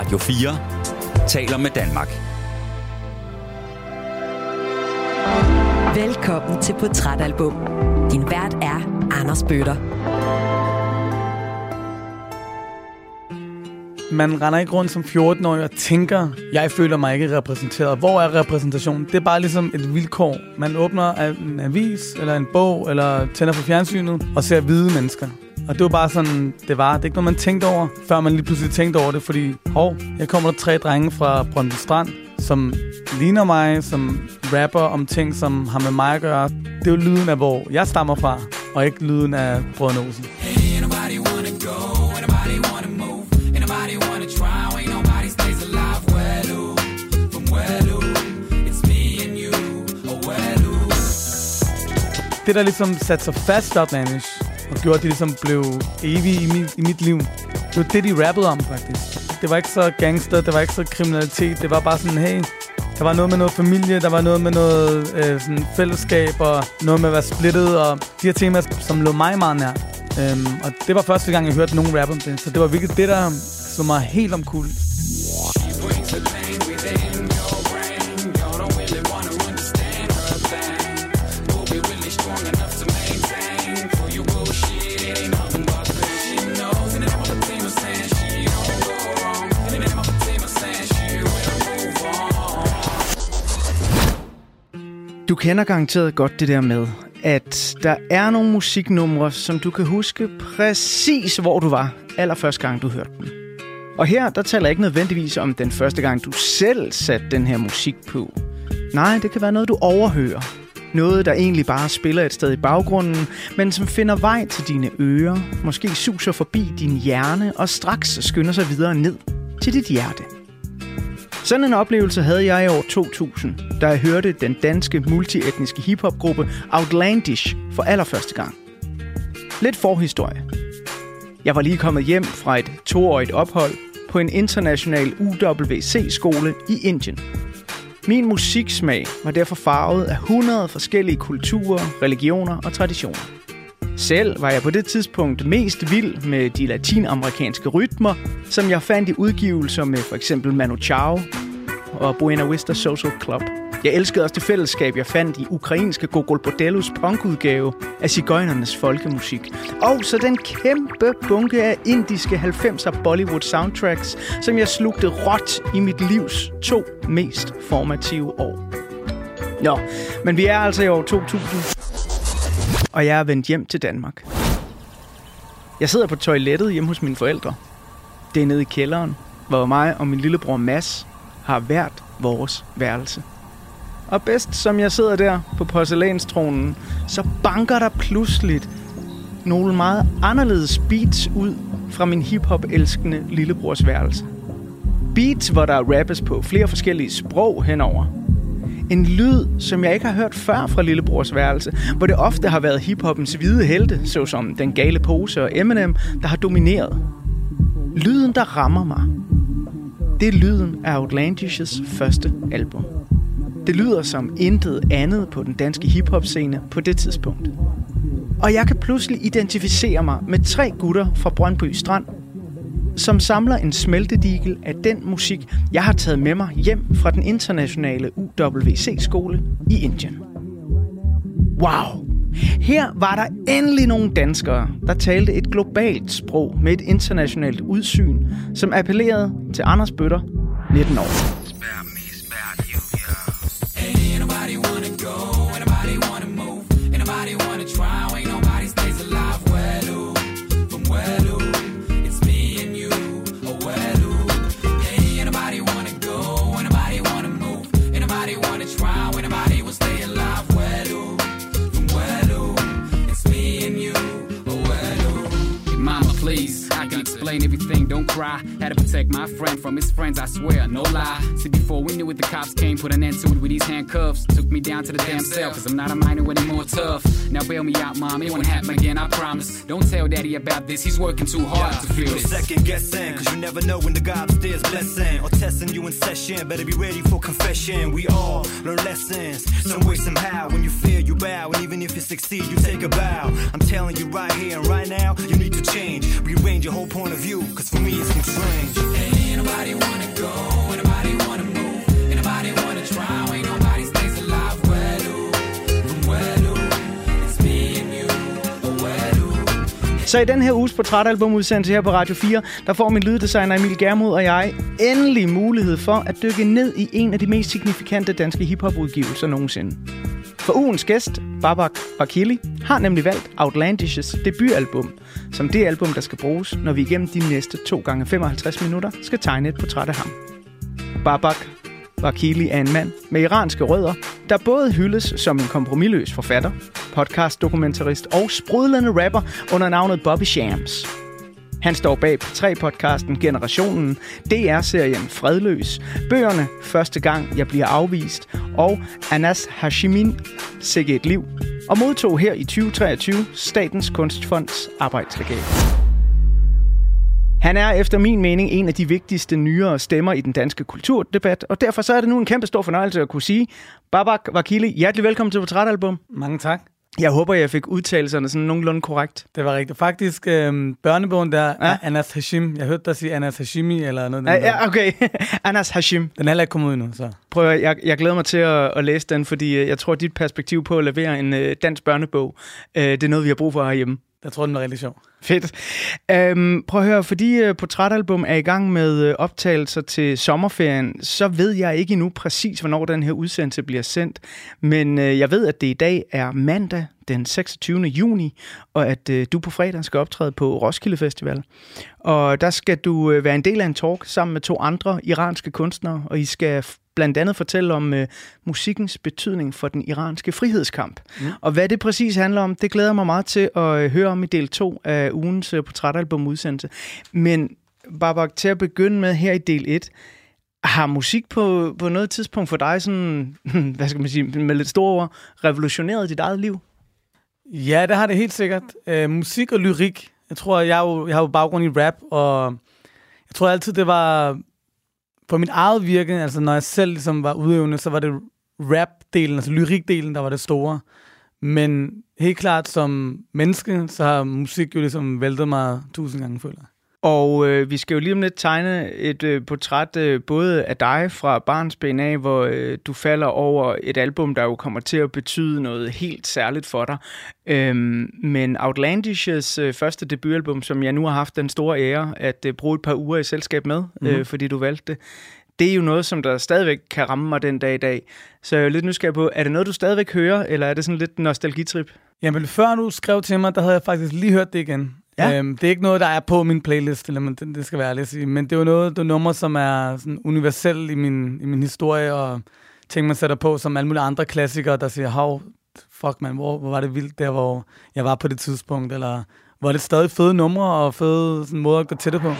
Radio 4 taler med Danmark. Velkommen til Portrætalbum. Din vært er Anders Bøtter. Man render ikke rundt som 14-årig og tænker, jeg føler mig ikke repræsenteret. Hvor er repræsentationen? Det er bare ligesom et vilkår. Man åbner en avis, eller en bog, eller tænder for fjernsynet og ser hvide mennesker. Og det var bare sådan, det var. Det er ikke noget, man tænkte over, før man lige pludselig tænkte over det, fordi, hov, jeg kommer der tre drenge fra Brøndby Strand, som ligner mig, som rapper om ting, som har med mig at gøre. Det er jo lyden af, hvor jeg stammer fra, og ikke lyden af Brødrene Olsen. Hey, det, der ligesom satte sig fast Outlandish, og gjorde, at det ligesom blev evige i mit, i mit liv, det var det, de rappede om, faktisk. Det var ikke så gangster, det var ikke så kriminalitet, det var bare sådan, hey, der var noget med noget familie, der var noget med noget øh, sådan fællesskab, og noget med at være splittet, og de her temaer, som lå mig meget nær. Øhm, og det var første gang, jeg hørte nogen rap om det, så det var virkelig det, der så mig helt omkuld. Du kender garanteret godt det der med, at der er nogle musiknumre, som du kan huske præcis, hvor du var allerførste gang, du hørte dem. Og her, der taler jeg ikke nødvendigvis om den første gang, du selv satte den her musik på. Nej, det kan være noget, du overhører. Noget, der egentlig bare spiller et sted i baggrunden, men som finder vej til dine ører, måske suser forbi din hjerne og straks skynder sig videre ned til dit hjerte. Sådan en oplevelse havde jeg i år 2000, da jeg hørte den danske multietniske hiphopgruppe Outlandish for allerførste gang. Lidt forhistorie. Jeg var lige kommet hjem fra et toårigt ophold på en international UWC-skole i Indien. Min musiksmag var derfor farvet af 100 forskellige kulturer, religioner og traditioner. Selv var jeg på det tidspunkt mest vild med de latinamerikanske rytmer, som jeg fandt i udgivelser med for eksempel Manu Chao og Buena Vista Social Club. Jeg elskede også det fællesskab, jeg fandt i ukrainske Gogol Bordellos punkudgave af cigøjnernes folkemusik. Og så den kæmpe bunke af indiske 90'er Bollywood soundtracks, som jeg slugte råt i mit livs to mest formative år. Nå, men vi er altså i år 2000 og jeg er vendt hjem til Danmark. Jeg sidder på toilettet hjemme hos mine forældre. Det er nede i kælderen, hvor mig og min lillebror Mads har hvert vores værelse. Og bedst som jeg sidder der på porcelænstronen, så banker der pludseligt nogle meget anderledes beats ud fra min hiphop-elskende lillebrors værelse. Beats, hvor der rappes på flere forskellige sprog henover – en lyd, som jeg ikke har hørt før fra Lillebrors værelse, hvor det ofte har været hiphoppens hvide helte, såsom Den Gale Pose og Eminem, der har domineret. Lyden, der rammer mig, det er lyden af Outlandish's første album. Det lyder som intet andet på den danske hiphop-scene på det tidspunkt. Og jeg kan pludselig identificere mig med tre gutter fra Brøndby Strand, som samler en smeltedigel af den musik, jeg har taget med mig hjem fra den internationale UWC-skole i Indien. Wow! Her var der endelig nogle danskere, der talte et globalt sprog med et internationalt udsyn, som appellerede til Anders Bøtter, 19 år. Cry. Had to protect my friend from his friends, I swear, no lie. See, before we knew it, the cops came, put an end to it with these handcuffs. Took me down to the damn cell, cause I'm not a minor anymore tough. Now bail me out, mom, it won't happen again, I promise. Don't tell daddy about this, he's working too hard yeah, to feel this. second guessing, cause you never know when the guy upstairs blessing or testing you in session. Better be ready for confession. We all learn lessons, some way, somehow. When you fear, you bow, and even if you succeed, you take a bow. I'm telling you right here and right now, you need to change. Rearrange your whole point of view, cause for me, it seems strange. Ain't nobody wanna go, Så i den her uges portrætalbumudsendelse her på Radio 4, der får min lyddesigner Emil Germod og jeg endelig mulighed for at dykke ned i en af de mest signifikante danske hiphop-udgivelser nogensinde. For ugens gæst, Babak Bakili, har nemlig valgt Outlandish's debutalbum, som det album, der skal bruges, når vi igennem de næste 2 gange 55 minutter skal tegne et portræt af ham. Babak Vakili er en mand med iranske rødder, der både hyldes som en kompromilløs forfatter, podcast-dokumentarist og sprudlende rapper under navnet Bobby Shams. Han står bag P3-podcasten Generationen, DR-serien Fredløs, bøgerne Første gang jeg bliver afvist og Anas Hashimin Sikke et liv, og modtog her i 2023 Statens Kunstfonds arbejdslegat. Han er efter min mening en af de vigtigste nyere stemmer i den danske kulturdebat, og derfor så er det nu en kæmpe stor fornøjelse at kunne sige, Babak Vakili, hjertelig velkommen til Portrætalbum. Mange tak. Jeg håber, jeg fik udtalelserne sådan nogenlunde korrekt. Det var rigtigt. Faktisk, øh, børnebogen der Ja. er Anas Hashim. Jeg hørte dig sige Anas Hashimi eller noget. Ja, ja okay. Anas Hashim. Den er heller ikke kommet ud endnu, så. Prøv at, jeg, jeg glæder mig til at, at læse den, fordi øh, jeg tror, at dit perspektiv på at levere en øh, dansk børnebog, øh, det er noget, vi har brug for herhjemme. Jeg tror, den var rigtig sjov. Fedt. Øhm, prøv at høre, fordi øh, Portrætalbum er i gang med øh, optagelser til sommerferien, så ved jeg ikke endnu præcis, hvornår den her udsendelse bliver sendt. Men øh, jeg ved, at det i dag er mandag den 26. juni, og at øh, du på fredag skal optræde på Roskilde Festival. Og der skal du øh, være en del af en talk sammen med to andre iranske kunstnere, og I skal blandt andet fortælle om uh, musikkens betydning for den iranske frihedskamp. Mm. Og hvad det præcis handler om, det glæder mig meget til at uh, høre om i del 2 af ugens uh, portrætalbum udsendelse. Men Babak, til at begynde med her i del 1, har musik på, på noget tidspunkt for dig sådan, hvad skal man sige, med lidt store ord, revolutioneret dit eget liv? Ja, det har det helt sikkert. Øh, musik og lyrik. Jeg tror, jeg, jo, jeg har jo baggrund i rap, og jeg tror altid, det var for mit eget virke, altså når jeg selv ligesom var udøvende, så var det rap-delen, altså lyrikdelen, der var det store. Men helt klart som menneske, så har musik jo ligesom væltet mig tusind gange, føler. Og øh, vi skal jo lige om lidt tegne et øh, portræt øh, både af dig fra barnsben af, hvor øh, du falder over et album, der jo kommer til at betyde noget helt særligt for dig. Øhm, men Outlandish's øh, første debutalbum, som jeg nu har haft den store ære at øh, bruge et par uger i selskab med, mm-hmm. øh, fordi du valgte det, det er jo noget, som der stadigvæk kan ramme mig den dag i dag. Så jeg er lidt nysgerrig på, er det noget, du stadigvæk hører, eller er det sådan lidt nostalgitrip? Jamen, før du skrev til mig, der havde jeg faktisk lige hørt det igen. Ja. Øhm, det er ikke noget, der er på min playlist, eller man, det, det skal være ærligt at sige. Men det er jo noget, det er nummer, som er sådan universel i min, i min historie, og ting, man sætter på, som alle mulige andre klassikere, der siger, hav, fuck man, hvor, hvor var det vildt der, hvor jeg var på det tidspunkt, eller er det stadig fede numre og fede sådan, måder at gå til det på.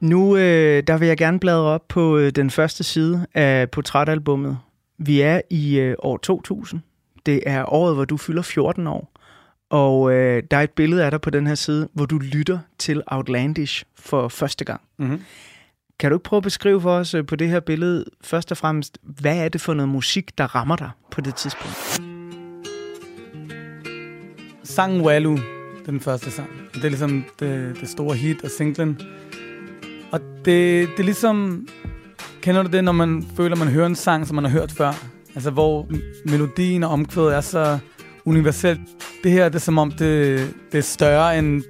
Nu øh, der vil jeg gerne bladre op på øh, den første side af portrætalbummet. Vi er i øh, år 2000. Det er året, hvor du fylder 14 år. Og øh, der er et billede af dig på den her side, hvor du lytter til Outlandish for første gang. Mm-hmm. Kan du ikke prøve at beskrive for os øh, på det her billede, først og fremmest, hvad er det for noget musik, der rammer dig på det tidspunkt? Sangen Walu, den første sang. Det er ligesom det, det store hit og singlen. Og det, det er ligesom... Kender du det, når man føler, man hører en sang, som man har hørt før? Altså, hvor melodien og omkvædet er så universelt. Det her, det er som om, det, det er større end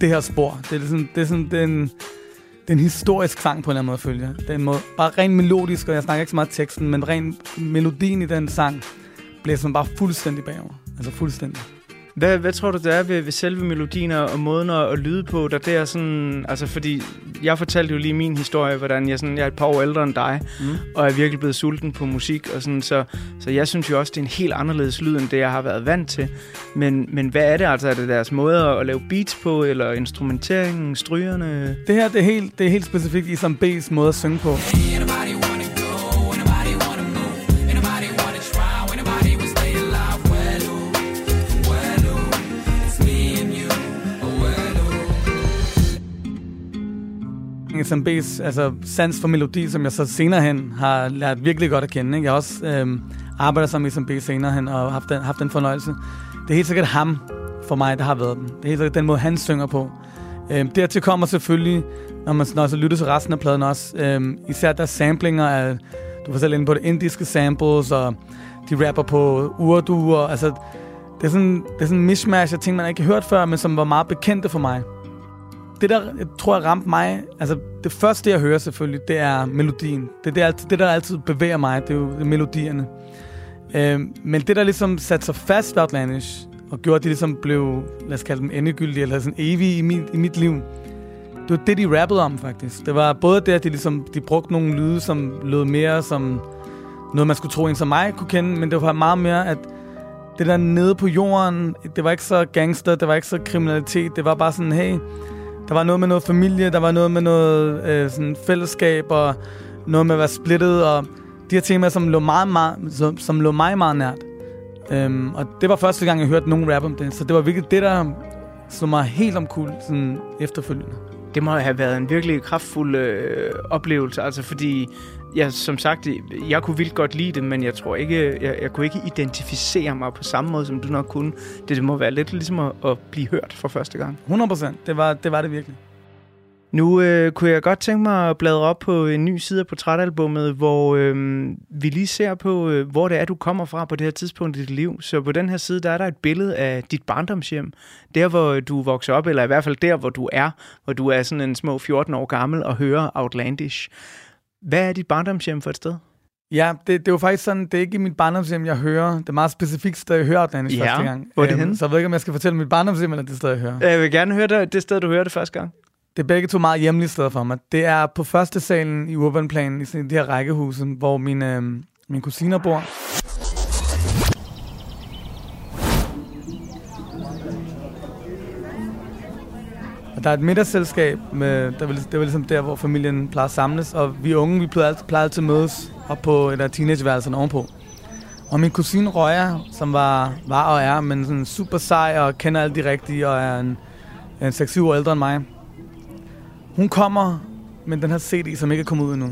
det her spor. Det er sådan, det er sådan, det er en, det er en historisk sang på en eller anden måde, følger jeg. Det er en måde, bare rent melodisk, og jeg snakker ikke så meget teksten, men rent melodien i den sang bliver sådan bare fuldstændig bagover. Altså fuldstændig. Hvad, hvad tror du, det er ved, ved selve melodien og og måden at, at lyde på, der det er sådan... Altså, fordi jeg fortalte jo lige min historie, hvordan jeg, sådan, jeg er et par år ældre end dig, Mm. og er virkelig blevet sulten på musik, og sådan, så, så jeg synes jo også, det er en helt anderledes lyd, end det, jeg har været vant til. Men, men hvad er det altså? Er det deres måde at lave beats på, eller instrumenteringen, strygerne? Det her, det er helt, det er helt specifikt i som B's måde at synge på. Ain't XMB's altså, sans for melodi, som jeg så senere hen har lært virkelig godt at kende. Ikke? Jeg har også øhm, arbejdet sammen med SMB senere hen, og haft den, haft den fornøjelse. Det er helt sikkert ham for mig, der har været den. Det er helt sikkert den måde, han synger på. Øhm, dertil kommer selvfølgelig, når man når så lytter til resten af pladen også, øhm, især der samplinger af, du var selv inde på det, indiske samples, og de rapper på urdu, og altså, det er sådan, det er sådan en mishmash af ting, man ikke har hørt før, men som var meget bekendte for mig. Det, der jeg tror jeg ramte mig, altså det første, jeg hører selvfølgelig, det er melodien. Det, det, er det der altid bevæger mig, det er jo melodierne. Øh, men det, der ligesom satte sig fast ved Outlandish, og gjorde, at de ligesom blev, lad os kalde dem endegyldige, eller sådan evige i mit, i mit liv, det var det, de rappede om, faktisk. Det var både det, at de, ligesom, de brugte nogle lyde, som lød mere som noget, man skulle tro, en som mig kunne kende, men det var meget mere, at det der nede på jorden, det var ikke så gangster, det var ikke så kriminalitet, det var bare sådan, hey, der var noget med noget familie, der var noget med noget øh, sådan fællesskab, og noget med at være splittet, og de her temaer, som lå, meget, meget, som, som lå mig meget nært. Øhm, og det var første gang, jeg hørte nogen rap om det, så det var virkelig det, der slog mig helt omkuld sådan efterfølgende. Det må have været en virkelig kraftfuld øh, oplevelse, altså fordi jeg, som sagt, jeg kunne vildt godt lide det, men jeg tror ikke, jeg, jeg kunne ikke identificere mig på samme måde, som du nok kunne. Det, det må være lidt ligesom at, at blive hørt for første gang. 100 procent. Det var, det var det virkelig. Nu øh, kunne jeg godt tænke mig at bladre op på en ny side af portrætalbummet, hvor øh, vi lige ser på, øh, hvor det er, du kommer fra på det her tidspunkt i dit liv. Så på den her side, der er der et billede af dit barndomshjem. Der, hvor du vokser op, eller i hvert fald der, hvor du er, hvor du er sådan en små 14 år gammel og hører Outlandish. Hvad er dit barndomshjem for et sted? Ja, det, det jo faktisk sådan, det er ikke i mit barndomshjem, jeg hører. Det er meget specifikt sted, jeg hører Outlandish Ja, første gang. hvor er det Øhm, henne? Så jeg ved ikke, om jeg skal fortælle mit barndomshjem, eller det sted, jeg hører. Jeg vil gerne høre det, det sted, du hørte det første gang. Det er begge to meget hjemlige steder for mig. Det er på første salen i Urbanplanen, i sådan de her rækkehuse, hvor mine, øh, mine kusiner bor. Og der er et middagsselskab, med, der var, det var ligesom der, hvor familien plejer at samles, og vi unge, vi plejede, altid- plejede altid at mødes op på et af teenageværelserne ovenpå. Og min kusine Røya, som var, var og er, men sådan super sej og kender alle de rigtige, og er en, en 6-7 år ældre end mig, hun kommer med den her CD, som ikke er kommet ud endnu.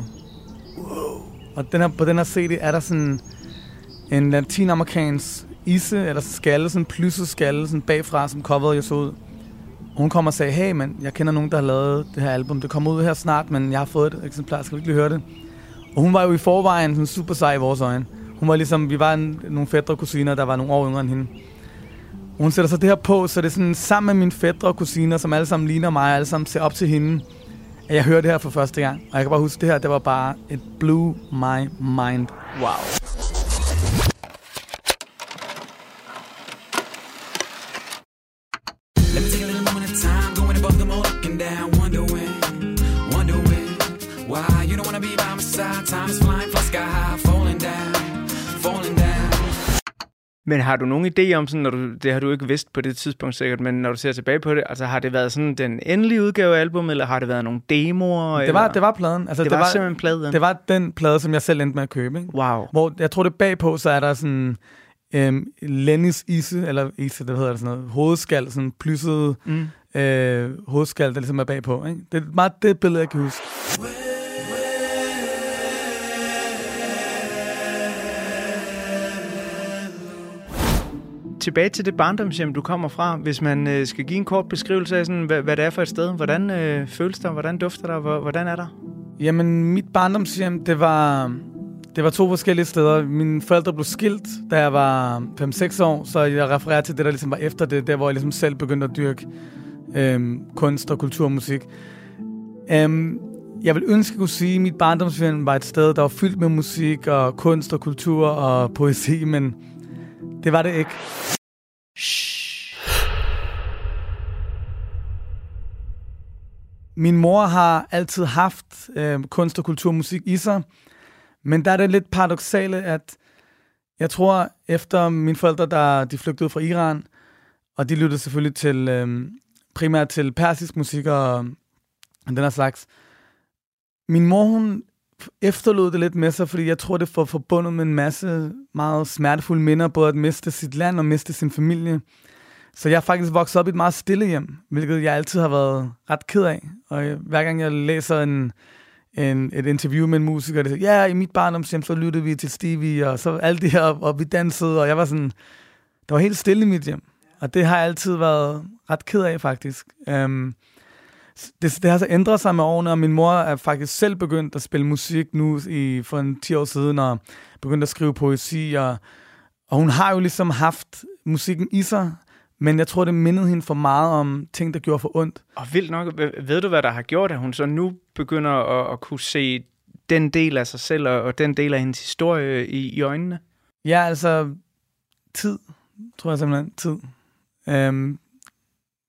Og den her, på den her CD er der sådan en latinamerikansk isse, eller skalle, sådan en plysset skalle, sådan bagfra, som coveret jeg så ud. Og hun kommer og sagde, hey mand, jeg kender nogen, der har lavet det her album. Det kommer ud her snart, men jeg har fået et eksemplar. Skal du ikke lige høre det? Og hun var jo i forvejen sådan super sej i vores øjne. Hun var ligesom, vi var en, nogle fædre og kusiner, der var nogle år yngre end hende. Og hun sætter så det her på, så det er sådan sammen med mine fædre og kusiner, som alle sammen ligner mig, og alle sammen ser op til hende, at jeg hører det her for første gang. Og jeg kan bare huske, det her, det var bare et blew my mind. Wow. Men har du nogen idé om, sådan, når du, det har du ikke vidst på det tidspunkt sikkert, men når du ser tilbage på det, altså har det været sådan den endelige udgave af albumet, eller har det været nogle demoer? Det var, eller? det var pladen. Altså, det, var, simpelthen pladen. Det var den plade, som jeg selv endte med at købe. Ikke? Wow. Hvor jeg tror, det bagpå, så er der sådan øhm, Lennys ise, eller ise, det hedder det sådan noget, hovedskal, sådan plysset Mm. øh, hovedskal, der ligesom er bagpå. Ikke? Det er meget det billede, jeg kan huske. Tilbage til det barndomshjem, du kommer fra. Hvis man øh, skal give en kort beskrivelse af, sådan, hvad, hvad det er for et sted. Hvordan øh, føles der? Hvordan dufter der? Hvordan er der? Jamen, mit barndomshjem, det var, det var to forskellige steder. Mine forældre blev skilt, da jeg var 5-6 år, så jeg refererer til det, der ligesom var efter det, der hvor jeg ligesom selv begyndte at dyrke øh, kunst og kultur og musik. Øhm, jeg vil ønske at kunne sige, at mit barndomshjem var et sted, der var fyldt med musik og kunst og kultur og poesi, men det var det ikke. Min mor har altid haft øh, kunst og kultur og musik i sig, men der er det lidt paradoxale, at jeg tror, efter mine forældre, der de flygtede fra Iran, og de lyttede selvfølgelig til øh, primært til persisk musik og den her slags. Min mor, hun efterlod det lidt med sig, fordi jeg tror, det får forbundet med en masse meget smertefulde minder, både at miste sit land og miste sin familie. Så jeg er faktisk vokset op i et meget stille hjem, hvilket jeg altid har været ret ked af. Og øh, hver gang jeg læser en, en, et interview med en musiker, der siger, ja, i mit barndomshjem, så lyttede vi til Stevie, og så alt det her, og vi dansede, og jeg var sådan, der var helt stille i mit hjem. Og det har jeg altid været ret ked af, faktisk. Um, det, det har så ændret sig med årene, og min mor er faktisk selv begyndt at spille musik nu i, for en 10 år siden, og begyndt at skrive poesi, og, og hun har jo ligesom haft musikken i sig, men jeg tror, det mindede hende for meget om ting, der gjorde for ondt. Og vildt nok, ved du, hvad der har gjort, at hun så nu begynder at, at kunne se den del af sig selv, og, og den del af hendes historie i, i øjnene? Ja, altså tid, tror jeg simpelthen. Tid. Øhm,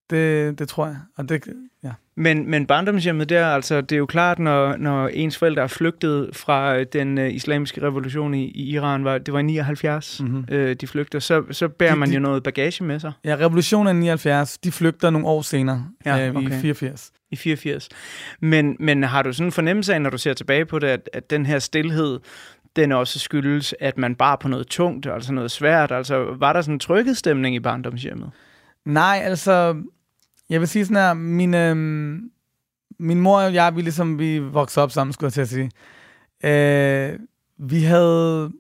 det, det tror jeg. Og det, ja. Men, men barndomshjemmet der, altså, det er jo klart, når, når ens forældre er flygtet fra den uh, islamiske revolution i, i Iran, var, det var i 79, mm-hmm. øh, de flygter, så, så bærer de, man jo noget bagage med sig. Ja, revolutionen i 79, de flygter nogle år senere, ja, øh, okay. i 84. I 84. Men, men har du sådan en fornemmelse af, når du ser tilbage på det, at, at den her stillhed, den også skyldes, at man bare på noget tungt, altså noget svært, altså var der sådan en trygghedstemning i barndomshjemmet? Nej, altså jeg vil sige sådan her, min, øh, min mor og jeg, vi ligesom, vi voksede op sammen, skulle jeg til at sige. Øh, vi havde...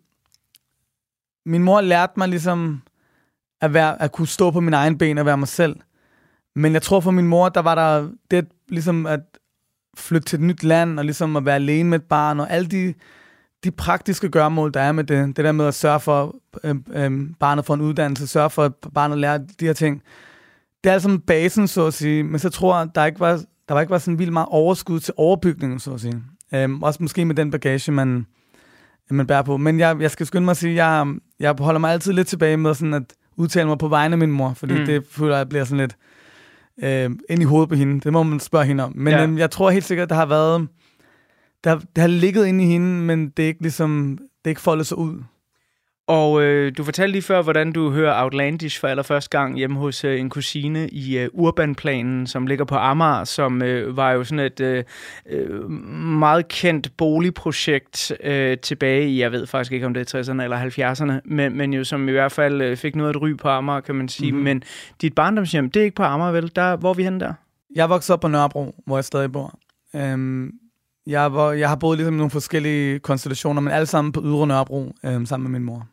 Min mor lærte mig ligesom at, være, at kunne stå på mine egne ben og være mig selv. Men jeg tror for min mor, der var der det ligesom at flytte til et nyt land og ligesom at være alene med et barn og alle de, de praktiske gørmål, der er med det. Det der med at sørge for, øh, øh, barnet får en uddannelse, sørge for, at barnet lærer de her ting det er altså basen, så at sige, men så tror jeg, der ikke var, der var ikke var sådan vildt meget overskud til overbygningen, så at sige. Øhm, også måske med den bagage, man, man bærer på. Men jeg, jeg skal skynde mig at sige, jeg, jeg holder mig altid lidt tilbage med sådan at udtale mig på vegne af min mor, fordi mm. det føler jeg bliver sådan lidt øh, ind i hovedet på hende. Det må man spørge hende om. Men ja. øhm, jeg tror helt sikkert, der har været, der, det har ligget inde i hende, men det er ikke ligesom, det er ikke foldet sig ud. Og øh, du fortalte lige før, hvordan du hører Outlandish for allerførste gang hjemme hos øh, en kusine i øh, Urbanplanen, som ligger på Amager, som øh, var jo sådan et øh, øh, meget kendt boligprojekt øh, tilbage i, jeg ved faktisk ikke, om det er 60'erne eller 70'erne, men, men jo som i hvert fald øh, fik noget at ry på Amager, kan man sige. Mm-hmm. Men dit barndomshjem, det er ikke på Amager, vel? Der, hvor er vi henne der? Jeg voksede op på Nørrebro, hvor jeg stadig bor. Øhm, jeg, var, jeg har boet ligesom nogle forskellige konstellationer, men alle sammen på Ydre Nørrebro, øhm, sammen med min mor.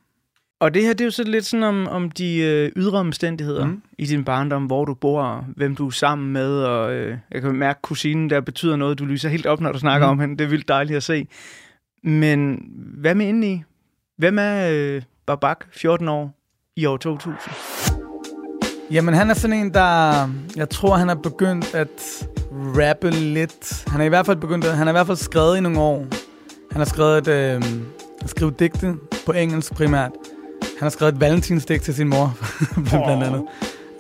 Og det her, det er jo så lidt sådan om, om de øh, ydre omstændigheder mm. i din barndom, hvor du bor, hvem du er sammen med, og øh, jeg kan mærke, at kusinen der betyder noget. Du lyser helt op, når du snakker mm. om hende. Det er vildt dejligt at se. Men hvad med indeni? Hvem er øh, Babak, 14 år, i år 2000? Jamen, han er sådan en, der... Jeg tror, han har begyndt at rappe lidt. Han er i hvert fald begyndt at, Han har i hvert fald skrevet i nogle år. Han har skrevet et, øh, skrevet digte på engelsk primært. Han har skrevet et valentinstik til sin mor, blandt andet.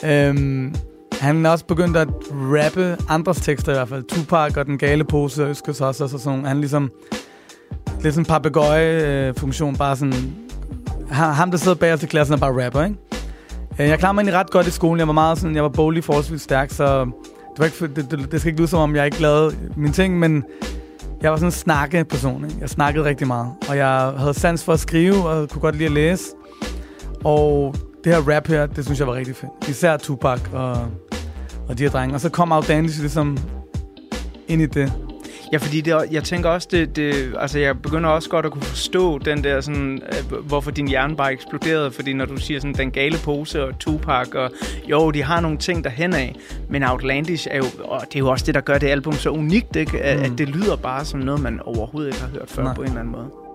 Øhm, han er også begyndt at rappe andres tekster i hvert fald. Tupac og Den Gale Pose og Øskes også. Og sådan. Han er ligesom lidt sådan en papegøje-funktion. Bare sådan... Ham, der sidder bagerst i klassen, er bare rapper, ikke? Øh, jeg klarer mig egentlig ret godt i skolen. Jeg var meget sådan... Jeg var boglig forholdsvis stærk, så... Det, var ikke, det, det, det skal ikke lyde som om, jeg ikke lavede mine ting, men jeg var sådan en snakke person. Ikke? Jeg snakkede rigtig meget. Og jeg havde sans for at skrive, og kunne godt lide at læse. Og det her rap her, det synes jeg var rigtig fedt. Især Tupac og, og de her drenge. Og så kom Outlandish ligesom ind i det. Ja, fordi det, jeg tænker også, det, det, altså jeg begynder også godt at kunne forstå den der sådan, øh, hvorfor din hjerne bare eksploderede, fordi når du siger sådan den gale pose og Tupac, og jo, de har nogle ting derhen af, men Outlandish er jo, og det er jo også det, der gør det album så unikt, ikke? At, mm. at det lyder bare som noget, man overhovedet ikke har hørt før Nej. på en eller anden måde.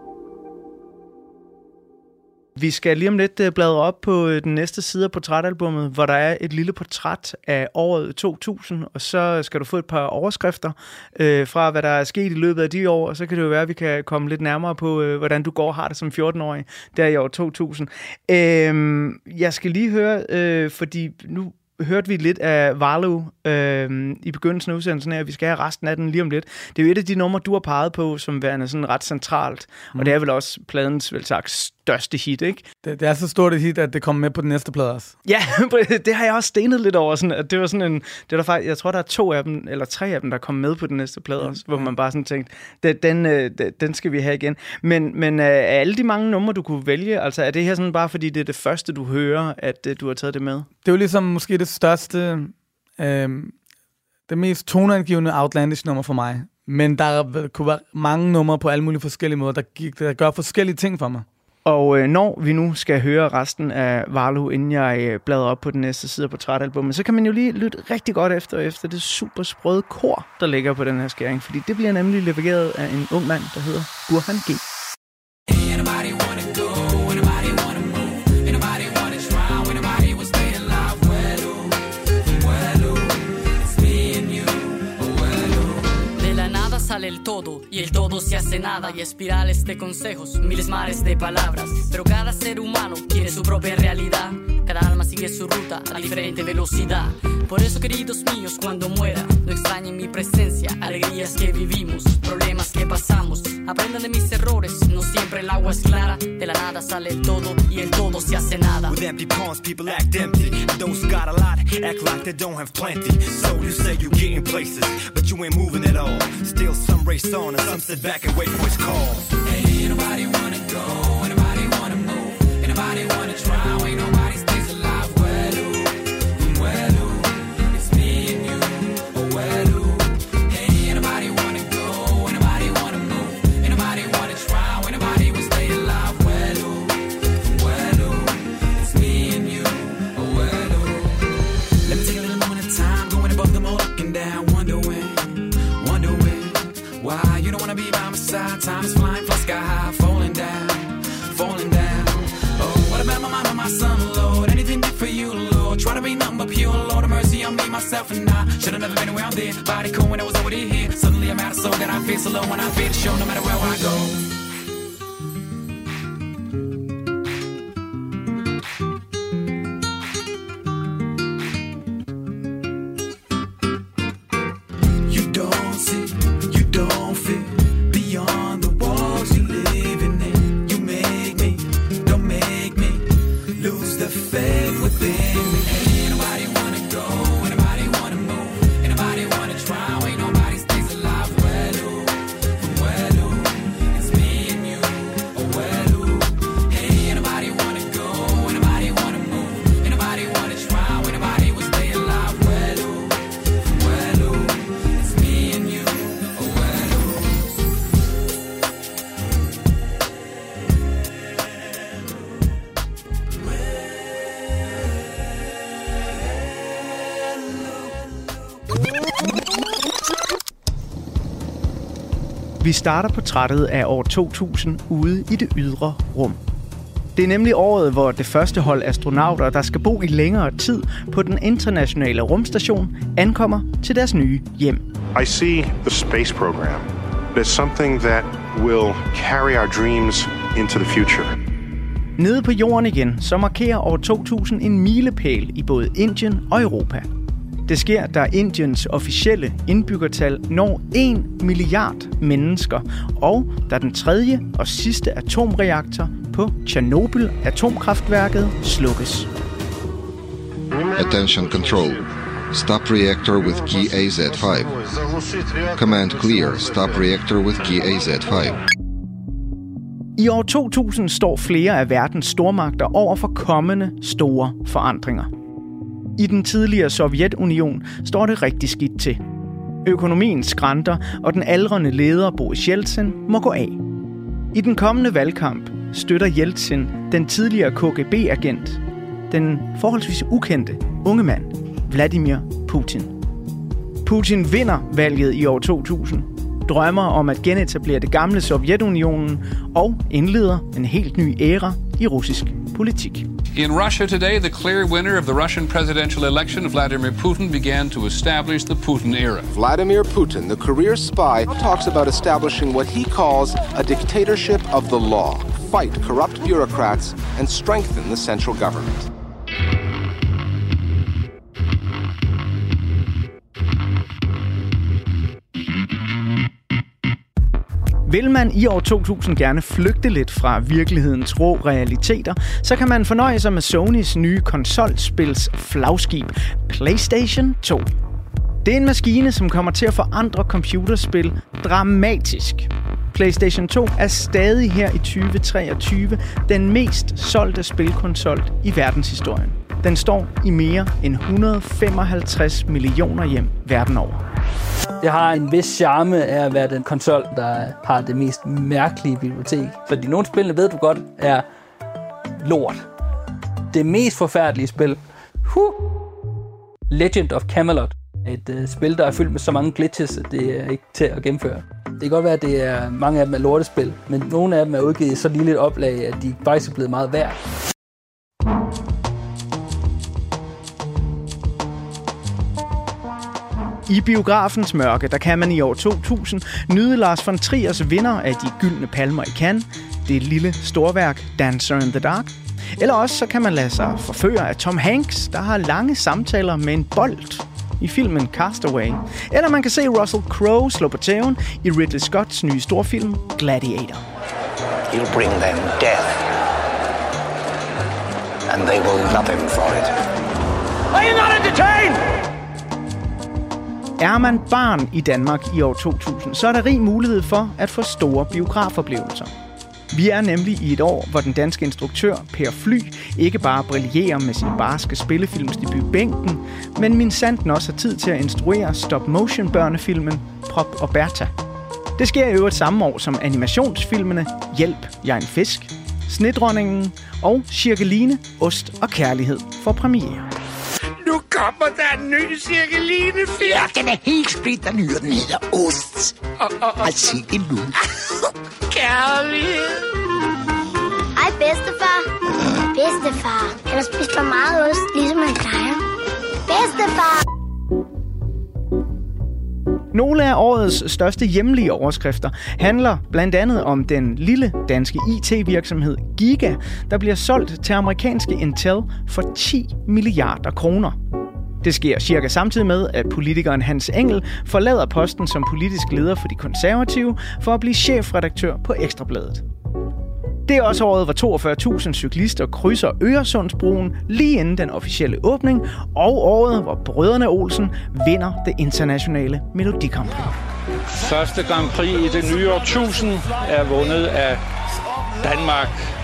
Vi skal lige om lidt øh, bladre op på øh, den næste side af portrætalbummet, hvor der er et lille portræt af året 2000, og så skal du få et par overskrifter øh, fra, hvad der er sket i løbet af de år, og så kan det jo være, at vi kan komme lidt nærmere på, øh, hvordan du går og har det som 14-årig der i år 2000. Øh, jeg skal lige høre, øh, fordi nu hørte vi lidt af Valu øh, i begyndelsen af udsendelsen her. Vi skal have resten af den lige om lidt. Det er jo et af de numre, du har peget på, som værende sådan ret centralt. Mm. Og det er vel også pladens, vel sagt, største hit, ikke? Det, det er så stort et hit, at det kommer med på den næste plade også. Ja, det har jeg også stenet lidt over. Sådan, at det var sådan en... Det der faktisk, jeg tror, der er to af dem, eller tre af dem, der kom med på den næste plade også, hvor man bare sådan tænkte, den, den, øh, den skal vi have igen. Men, men øh, af alle de mange numre, du kunne vælge, altså er det her sådan bare, fordi det er det første, du hører, at øh, du har taget det med? Det er jo ligesom måske det største... Øh, det mest toneangivende Outlandish nummer for mig. Men der kunne være mange numre på alle mulige forskellige måder, der, gik, der gør forskellige ting for mig. Og øh, når vi nu skal høre resten af Varlo, inden jeg øh, bladrer op på den næste side af portrætalbummet, så kan man jo lige lytte rigtig godt efter, efter det super sprøde kor, der ligger på den her skæring. Fordi det bliver nemlig leveret af en ung mand, der hedder Burhan G. sale el todo y el todo se hace nada y espirales de consejos, miles mares de palabras. Pero cada ser humano tiene su propia realidad, cada alma sigue su ruta a diferente velocidad. Por eso, queridos míos, cuando muera, no extrañen mi presencia, alegrías que vivimos, problemas pasamos. Aprendan de mis errores, no siempre el agua es clara, de la nada sale el todo y el todo se hace nada. With empty palms, people act empty. Those got a lot act like they don't have plenty. So you say you getting places, but you ain't moving at all. Still some race on and some sit back and wait for his call. Hey, anybody wanna go? There. Body cool when I was already here. Suddenly I'm out of soul, that I feel so low when I feel the show, no matter where I go. Vi starter portrættet af år 2000 ude i det ydre rum. Det er nemlig året, hvor det første hold astronauter, der skal bo i længere tid på den internationale rumstation, ankommer til deres nye hjem. I see the space program as something that will carry our dreams into the future. Nede på jorden igen, så markerer år 2000 en milepæl i både Indien og Europa. Det sker, da Indiens officielle indbyggertal når 1 milliard mennesker, og da den tredje og sidste atomreaktor på Tjernobyl-atomkraftværket slukkes. Attention control. Stop reactor with key AZ5. Command clear. Stop reactor with key AZ5. I år 2000 står flere af verdens stormagter over for kommende store forandringer. I den tidligere Sovjetunion står det rigtig skidt til. Økonomien skrænter, og den aldrende leder Boris Jeltsin må gå af. I den kommende valgkamp støtter Jeltsin den tidligere KGB-agent, den forholdsvis ukendte unge mand, Vladimir Putin. Putin vinder valget i år 2000, drømmer om at genetablere det gamle Sovjetunionen og indleder en helt ny æra i russisk politik. In Russia today, the clear winner of the Russian presidential election, Vladimir Putin, began to establish the Putin era. Vladimir Putin, the career spy, talks about establishing what he calls a dictatorship of the law, fight corrupt bureaucrats, and strengthen the central government. Vil man i år 2000 gerne flygte lidt fra virkelighedens rå realiteter, så kan man fornøje sig med Sonys nye konsolspils flagskib, PlayStation 2. Det er en maskine, som kommer til at forandre computerspil dramatisk. PlayStation 2 er stadig her i 2023 den mest solgte spilkonsol i verdenshistorien. Den står i mere end 155 millioner hjem verden over. Det har en vis charme af at være den konsol, der har det mest mærkelige bibliotek. Fordi nogle spil, ved du godt er lort. Det mest forfærdelige spil, huh, Legend of Camelot. Et uh, spil, der er fyldt med så mange glitches, at det er ikke til at gennemføre. Det kan godt være, at det er mange af dem er lortespil, men nogle af dem er udgivet i så lille et oplag, at de faktisk er blevet meget værd. I biografens mørke, der kan man i år 2000 nyde Lars von Triers vinder af de gyldne palmer i Cannes, det lille storværk Dancer in the Dark. Eller også så kan man lade sig forføre af Tom Hanks, der har lange samtaler med en bold i filmen Castaway. Eller man kan se Russell Crowe slå på tæven i Ridley Scotts nye storfilm Gladiator. He'll bring them death. And they will love him for it. Are you not entertained? Er man barn i Danmark i år 2000, så er der rig mulighed for at få store biografoplevelser. Vi er nemlig i et år, hvor den danske instruktør Per Fly ikke bare brillerer med sin barske spillefilmsdebut Bænken, men min sanden også har tid til at instruere stop-motion børnefilmen Prop og Bertha. Det sker i øvrigt samme år som animationsfilmene Hjælp, jeg er en fisk, Snedronningen og Cirkeline, Ost og Kærlighed for premiere. Nu kommer der en ny cirkeline-film. Ja, den er helt splitter ny, og den hedder Ost. Og, og, og. Altså, en nu. Kærlighed. Hej, bedstefar. Bedstefar, kan du spise for meget ost, ligesom man plejer? Bedstefar! Nogle af årets største hjemlige overskrifter handler blandt andet om den lille danske IT-virksomhed Giga, der bliver solgt til amerikanske Intel for 10 milliarder kroner. Det sker cirka samtidig med, at politikeren Hans Engel forlader posten som politisk leder for de konservative for at blive chefredaktør på Ekstrabladet. Det er også året, hvor 42.000 cyklister krydser Øresundsbroen lige inden den officielle åbning, og året, hvor brødrene Olsen vinder det internationale Melodi Grand Prix. Første Grand Prix i det nye årtusind er vundet af Danmark.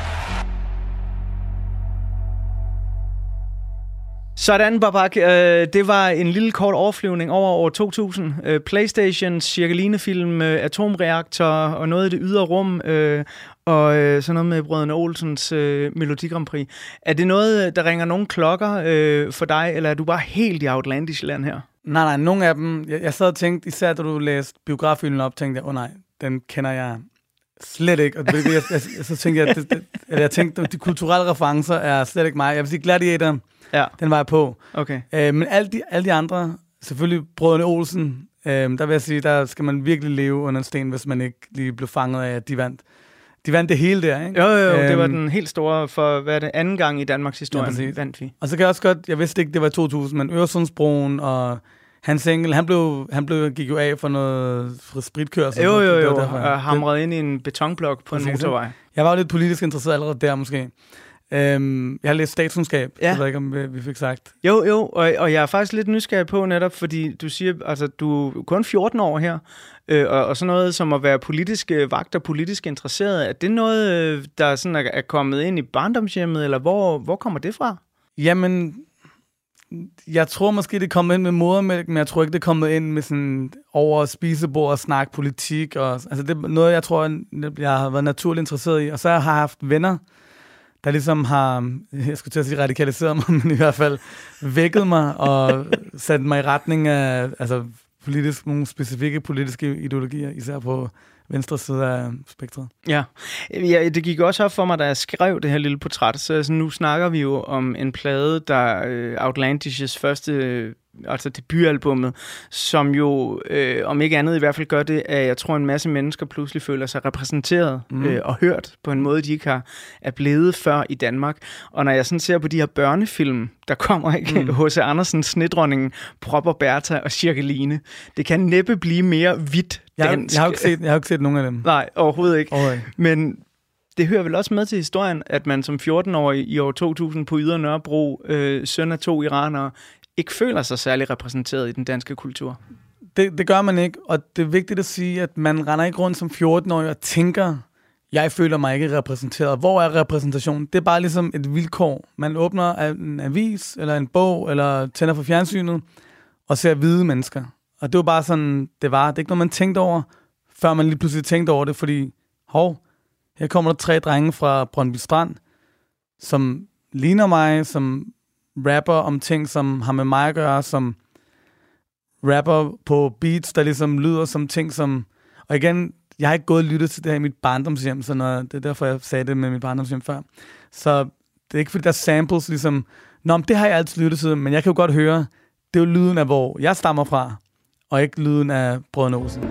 Sådan, Babak. Øh, det var en lille kort overflyvning over år 2000. Øh, Playstations cirkelinefilm, øh, atomreaktor og noget i det ydre rum, øh, og øh, sådan noget med Brødrene Olsens øh, Melodi Grand Prix. Er det noget, der ringer nogle klokker øh, for dig, eller er du bare helt i outlandish land her? Nej, nej, nogle af dem, jeg, jeg sad og tænkte, især da du læste biograffilmen op, tænkte jeg, åh oh, nej, den kender jeg slet ikke. Og jeg, jeg, jeg, så tænkte jeg, det, det, jeg tænkte, de kulturelle referencer er slet ikke mig. Jeg vil sige, Gladiator, ja. den var jeg på. Okay. Øh, men alle de, alle de andre, selvfølgelig Brødrene Olsen, øh, der vil jeg sige, der skal man virkelig leve under en sten, hvis man ikke lige blev fanget af, at de vandt. De vandt det hele der, ikke? Jo, jo, jo. det var den helt store for, hvad er det, anden gang i Danmarks historie, ja, vandt vi. Og så kan jeg også godt, jeg vidste ikke, det var 2000, men Øresundsbroen og Hans Engel, han, blev, han blev, gik jo af for noget for spritkørsel. Jo, jo, jo, og hamrede ind i en betonblok på en motorvej. Jeg var jo lidt politisk interesseret allerede der måske. Øhm, jeg har læst statskundskab, ja. jeg ved ikke, om vi, vi fik sagt. Jo, jo, og, og jeg er faktisk lidt nysgerrig på netop, fordi du siger, altså du er kun 14 år her, øh, og, og sådan noget som at være politisk øh, vagt og politisk interesseret, er det noget, øh, der sådan er, er kommet ind i barndomshjemmet, eller hvor, hvor kommer det fra? Jamen, jeg tror måske, det er kommet ind med modermælk, men jeg tror ikke, det er kommet ind med sådan over spisebord og snak politik. Og, altså det er noget, jeg tror, jeg har været naturligt interesseret i. Og så har jeg haft venner, der ligesom har, jeg skulle til at sige radikaliseret mig, men i hvert fald vækket mig og sat mig i retning af altså, politisk, nogle specifikke politiske ideologier, især på venstre side af spektret. Ja. ja, det gik også op for mig, da jeg skrev det her lille portræt. Så altså, nu snakker vi jo om en plade, der øh, uh, Outlandish's første altså debutalbummet, som jo, øh, om ikke andet i hvert fald gør det, at jeg tror, en masse mennesker pludselig føler sig repræsenteret mm. øh, og hørt på en måde, de ikke har er blevet før i Danmark. Og når jeg sådan ser på de her børnefilm, der kommer ikke mm. H.C. Andersen, Snedronningen, Propper Bertha og Cirkeline, det kan næppe blive mere hvidt dansk. Jeg, jeg, har ikke set, jeg har ikke set nogen af dem. Nej, overhovedet ikke. Overhovedet. Men det hører vel også med til historien, at man som 14-årig i år 2000 på Yder Nørrebro, øh, søn af to iranere, ikke føler sig særlig repræsenteret i den danske kultur. Det, det gør man ikke, og det er vigtigt at sige, at man render ikke rundt som 14-årig og tænker, jeg føler mig ikke repræsenteret. Hvor er repræsentationen? Det er bare ligesom et vilkår. Man åbner en avis, eller en bog, eller tænder for fjernsynet, og ser hvide mennesker. Og det var bare sådan, det var. Det er ikke noget, man tænkte over, før man lige pludselig tænkte over det, fordi, hov, her kommer der tre drenge fra Brøndby Strand, som ligner mig, som rapper om ting, som har med mig at gøre, som rapper på beats, der ligesom lyder som ting, som... Og igen, jeg har ikke gået og lyttet til det her i mit barndomshjem, så når, det er derfor, jeg sagde det med mit barndomshjem før. Så det er ikke fordi, der er samples ligesom... Nå, men det har jeg altid lyttet til, men jeg kan jo godt høre, det er jo lyden af, hvor jeg stammer fra, og ikke lyden af Brødrene Olsen.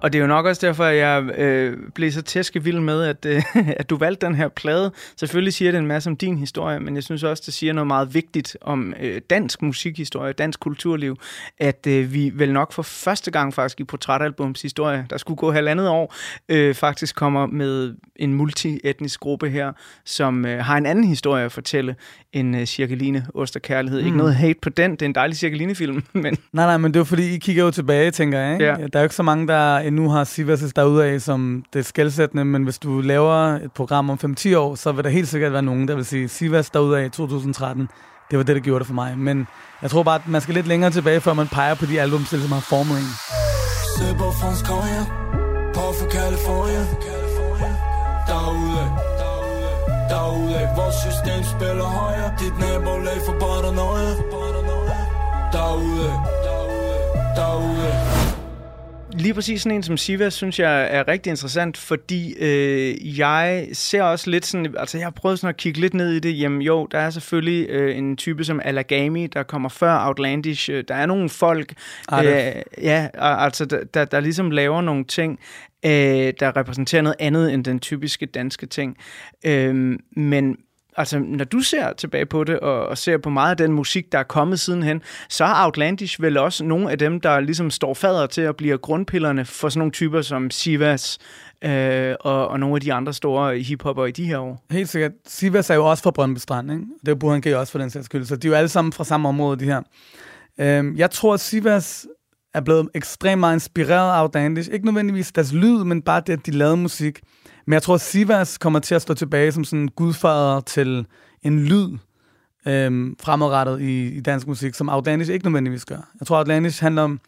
Og det er jo nok også derfor, at jeg øh, blev så tæskevild med, at, øh, at du valgte den her plade. Selvfølgelig siger det en masse om din historie, men jeg synes også, det siger noget meget vigtigt om øh, dansk musikhistorie, dansk kulturliv, at øh, vi vel nok for første gang faktisk i Portrætalbums historie, der skulle gå halvandet år, øh, faktisk kommer med en multietnisk gruppe her, som øh, har en anden historie at fortælle end øh, Cirkeline Ost og Kærlighed. Mm. Ikke noget hate på den, det er en dejlig Cirkeline-film, men Nej, nej, men det er fordi, I kigger jo tilbage, tænker jeg. Ikke? Ja. Der er jo ikke så mange, der endnu har Sivas derude af, som det er skældsættende, men hvis du laver et program om 5-10 år, så vil der helt sikkert være nogen, der vil sige, Sivas derude af 2013, det var det, der gjorde det for mig. Men jeg tror bare, at man skal lidt længere tilbage, før man peger på de album, som har formet en. Fransk Korea, på for California. Derude, derude, vores system spiller højere. Dit nabolag for paranoia. Derude, derude. Lige præcis sådan en som Siva, synes jeg er rigtig interessant, fordi øh, jeg ser også lidt sådan, altså jeg har prøvet sådan at kigge lidt ned i det, jamen jo, der er selvfølgelig øh, en type som Alagami, der kommer før Outlandish, øh, der er nogle folk, Arif. øh, ja, altså der, der, der ligesom laver nogle ting, øh, der repræsenterer noget andet end den typiske danske ting, øh, men Altså, når du ser tilbage på det, og, og ser på meget af den musik, der er kommet sidenhen, så er Outlandish vel også nogle af dem, der ligesom står fader til at blive grundpillerne for sådan nogle typer som Sivas øh, og, og nogle af de andre store hiphopper i de her år. Helt sikkert. Sivas er jo også fra Brøndby Strand, ikke? Det er Burhan G også for den sags skyld, så de er jo alle sammen fra samme område, de her. Øhm, jeg tror, at Sivas er blevet ekstremt meget inspireret af Outlandish. Ikke nødvendigvis deres lyd, men bare det, at de lavede musik. Men jeg tror, at Sivas kommer til at stå tilbage som sådan en gudfader til en lyd øhm, fremadrettet i, i dansk musik, som Outlandish ikke nødvendigvis gør. Jeg tror, Outlandish handler om...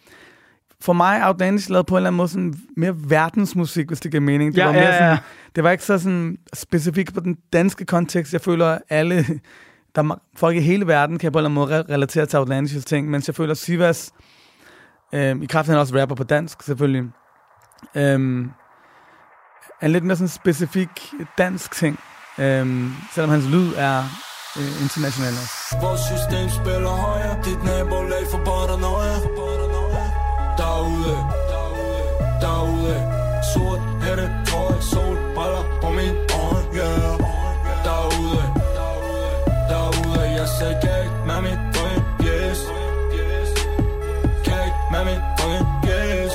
For mig, Outlandish lavede på en eller anden måde sådan mere verdensmusik, hvis det giver mening. Det Ja, var mere ja, ja. sådan, det var ikke så sådan specifikt på den danske kontekst. Jeg føler, alle, der er folk i hele verden kan på en eller anden måde re- relatere til Outlandish's ting, mens jeg føler, at Sivas, øhm, i kraft af, han også rapper på dansk selvfølgelig, øhm, er en lidt mere sådan specifik dansk ting, øhm, selvom hans lyd er øh, international også. Vores system spiller højere. Dit nabolag for paranoia. Derude, derude. Sort hætte, tøj, sol, briller på min øje, yeah. Derude, derude. Jeg sagde galt med mit drøm, yes. Galt med mit drøm, yes.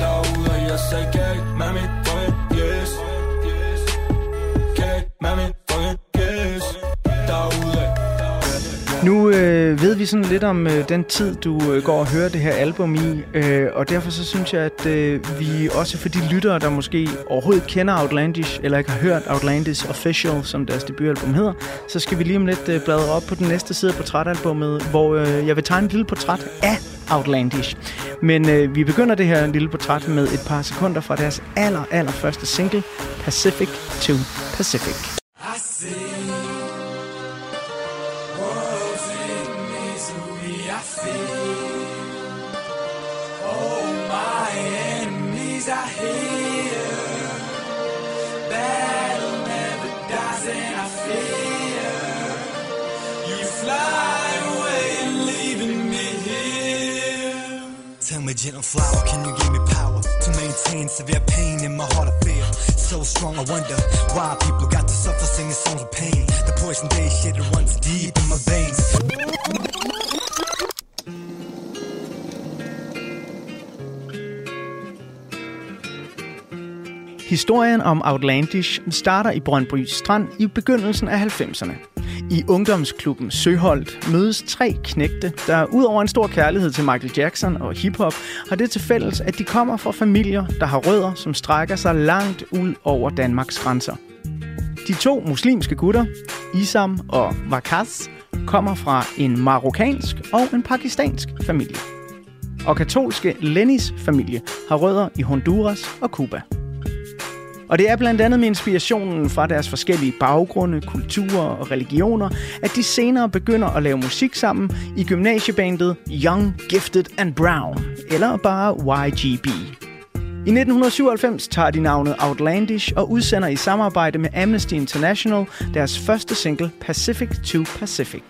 Derude, jeg sagde galt med mit Nu øh, ved vi sådan lidt om øh, den tid, du øh, går og hører det her album i, øh, og derfor så synes jeg, at øh, vi også for de lyttere, der måske overhovedet kender Outlandish, eller ikke har hørt Outlandish Official, som deres debutalbum hedder, så skal vi lige om lidt øh, bladre op på den næste side af portrætalbummet, hvor øh, jeg vil tegne et lille portræt af Outlandish. Men øh, vi begynder det her lille portræt med et par sekunder fra deres aller, aller første single, Pacific to Pacific. See worlds in misery. I feel all my enemies are here. Battle never dies, and I fear you fly away, leaving me here. Tell me, gentle flower, can you give me power to maintain severe pain in my heart? I feel so strong. I wonder why people got to suffer singing songs with pain. The poison they shit it runs deep in my veins. Historien om Outlandish starter i Brøndby Strand i begyndelsen af 90'erne. I ungdomsklubben Søholdt mødes tre knægte, der udover en stor kærlighed til Michael Jackson og hiphop, har det til fælles, at de kommer fra familier, der har rødder, som strækker sig langt ud over Danmarks grænser. De to muslimske gutter, Isam og Vakas, kommer fra en marokkansk og en pakistansk familie. Og katolske Lennys familie har rødder i Honduras og Cuba. Og det er blandt andet med inspirationen fra deres forskellige baggrunde, kulturer og religioner, at de senere begynder at lave musik sammen i gymnasiebandet Young, Gifted and Brown, eller bare YGB. I 1997 tager de navnet Outlandish og udsender i samarbejde med Amnesty International deres første single Pacific to Pacific.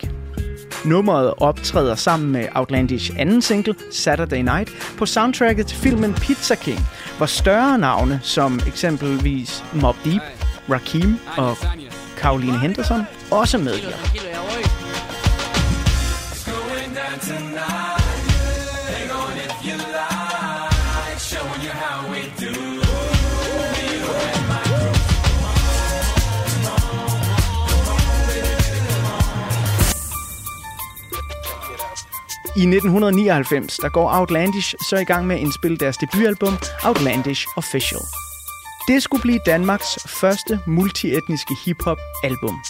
Nummeret optræder sammen med Outlandish anden single, Saturday Night, på soundtracket til filmen Pizza King, hvor større navne som eksempelvis Mob Deep, Rakim og Caroline Henderson også medvirker. I 1999 der går Outlandish så i gang med at indspille deres debutalbum Outlandish Official. Det skulle blive Danmarks første multietniske hiphop-album.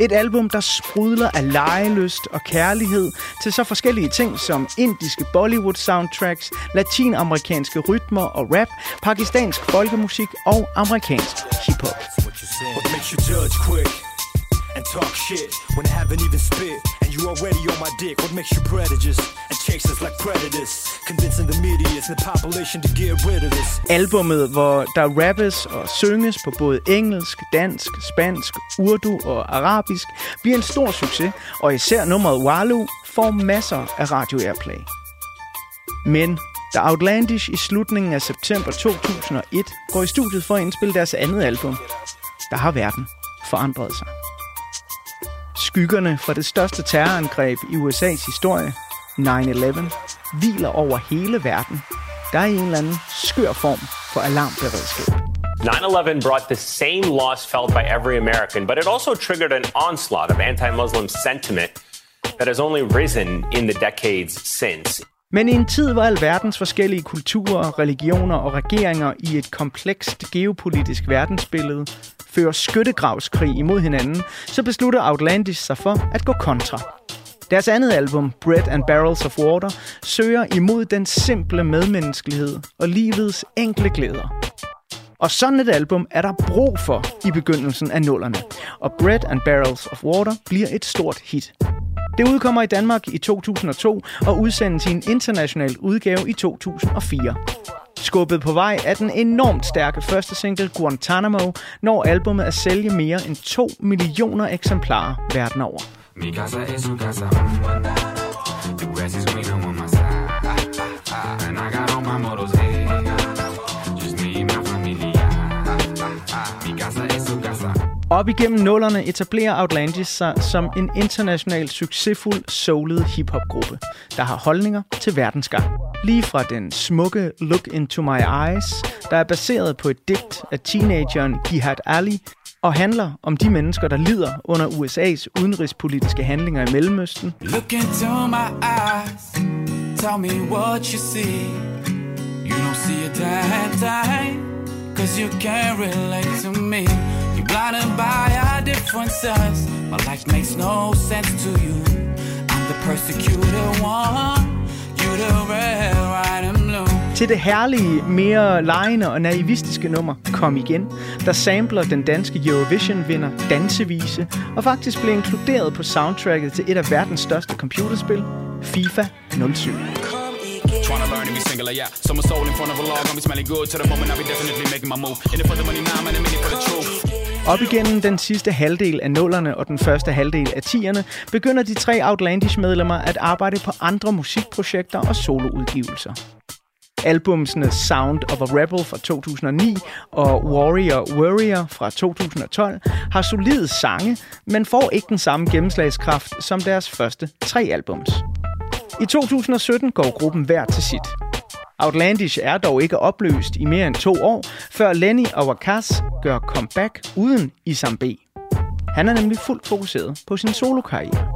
Et album, der sprudler af legeløst og kærlighed til så forskellige ting som indiske Bollywood-soundtracks, latinamerikanske rytmer og rap, pakistansk folkemusik og amerikansk hiphop. What makes you judge quick and talk shit when I haven't even spit you already on my dick? What makes you prejudiced and chase us like predators? Convincing the media and the population to get rid of this. Albummet, hvor der rappes og synges på både engelsk, dansk, spansk, urdu og arabisk, bliver en stor succes, og især nummeret Walu får masser af radio airplay. Men da Outlandish i slutningen af september 2001 går i studiet for at indspille deres andet album, der har verden forandret sig. Skyggerne fra det største terrorangreb i USA's historie, 9-11, hviler over hele verden. Der er en eller anden skør form for alarmberedskab. 9-11 brought the same loss felt by every American, but it also triggered an onslaught of anti-Muslim sentiment that has only risen in the decades since. Men i en tid, hvor alverdens forskellige kulturer, religioner og regeringer i et komplekst geopolitisk verdensbillede fører skyttegravskrig imod hinanden, så beslutter Outlandish sig for at gå kontra. Deres andet album, Bread and Barrels of Water, søger imod den simple medmenneskelighed og livets enkle glæder. Og sådan et album er der brug for i begyndelsen af nullerne, og Bread and Barrels of Water bliver et stort hit. Det udkommer i Danmark i 2002 og udsendes i en international udgave i 2004. Skubbet på vej af den enormt stærke første single Guantanamo, når albumet at sælge mere end 2 millioner eksemplarer verden over. Mi casa es su casa. The grass is greener on my side. And I got all my Op igennem nullerne etablerer Outlandish sig som en international succesfuld soulet hiphop-gruppe, der har holdninger til verdensgang. Lige fra den smukke Look Into My Eyes, der er baseret på et digt af teenageren Jihad Ali, og handler om de mennesker, der lider under USA's udenrigspolitiske handlinger i Mellemøsten, Look into my eyes. Tell me what you see. You don't see a damn thing. Cause you can't relate to me. Blinded by our differences. My life makes no sense to you. I'm the persecuted one. You the red, white, and blue. til det herlige, mere lejende og naivistiske nummer Kom Igen, der sampler den danske Eurovision-vinder Dansevise, og faktisk blev inkluderet på soundtracket til et af verdens største computerspil, FIFA 07. Tryna learn to be singular, yeah. So my soul in front of a log, gonna be smelling good to the moment. I'll be definitely making my move. In it for the money, now, man, I'm in it for the truth. Op igennem den sidste halvdel af nullerne og den første halvdel af tierne, begynder de tre Outlandish-medlemmer at arbejde på andre musikprojekter og soloudgivelser. Albumsene Sound of a Rebel fra 2009 og Warrior Warrior fra 2012 har solide sange, men får ikke den samme gennemslagskraft som deres første tre albums. I 2017 går gruppen hver til sit. Outlandish er dog ikke opløst i mere end to år, før Lenny og Wakas gør comeback uden Isam B. Han er nemlig fuldt fokuseret på sin solokarriere.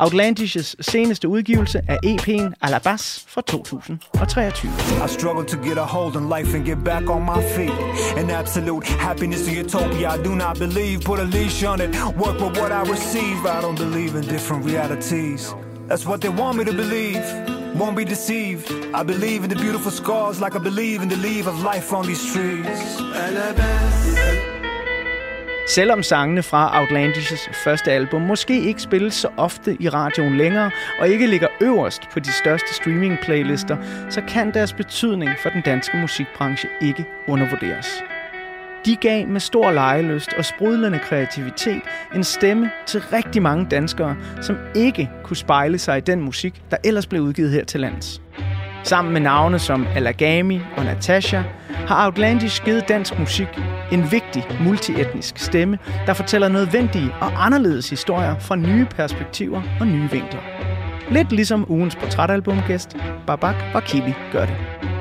Outlandish's seneste udgivelse er EP'en Alabas fra 2023. I struggle to get a hold on life and get back on my feet. An absolute happiness and utopia I do not believe. Put a leash on it, work with what I receive. I don't believe in different realities. That's what they want me to believe. Won't be deceived. I believe in the beautiful scars like I believe in the leaf of life on these trees. Selvom sangene fra Outlandish's første album måske ikke spilles så ofte i radioen længere, og ikke ligger øverst på de største streaming-playlister, så kan deres betydning for den danske musikbranche ikke undervurderes. De gav med stor lejeløst og sprudlende kreativitet en stemme til rigtig mange danskere, som ikke kunne spejle sig i den musik, der ellers blev udgivet her til lands. Sammen med navne som Alagami og Natasha har Outlandish givet dansk musik en vigtig multietnisk stemme, der fortæller nødvendige og anderledes historier fra nye perspektiver og nye vinkler. Lidt ligesom ugens portrætalbumgæst, Babak Vakili, gør det.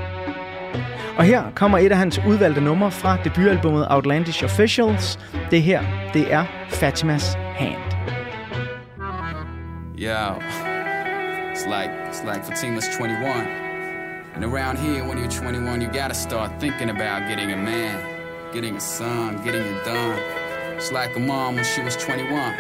Og her kommer et af hans udvalgte numre fra debutalbummet Outlandish Officials. Det her, det er Fatimas Hand. Yo, it's like it's like Fatima's 21, and around here, when you're 21, you gotta start thinking about getting a man, getting a son, getting it done. It's like a mom when she was 21,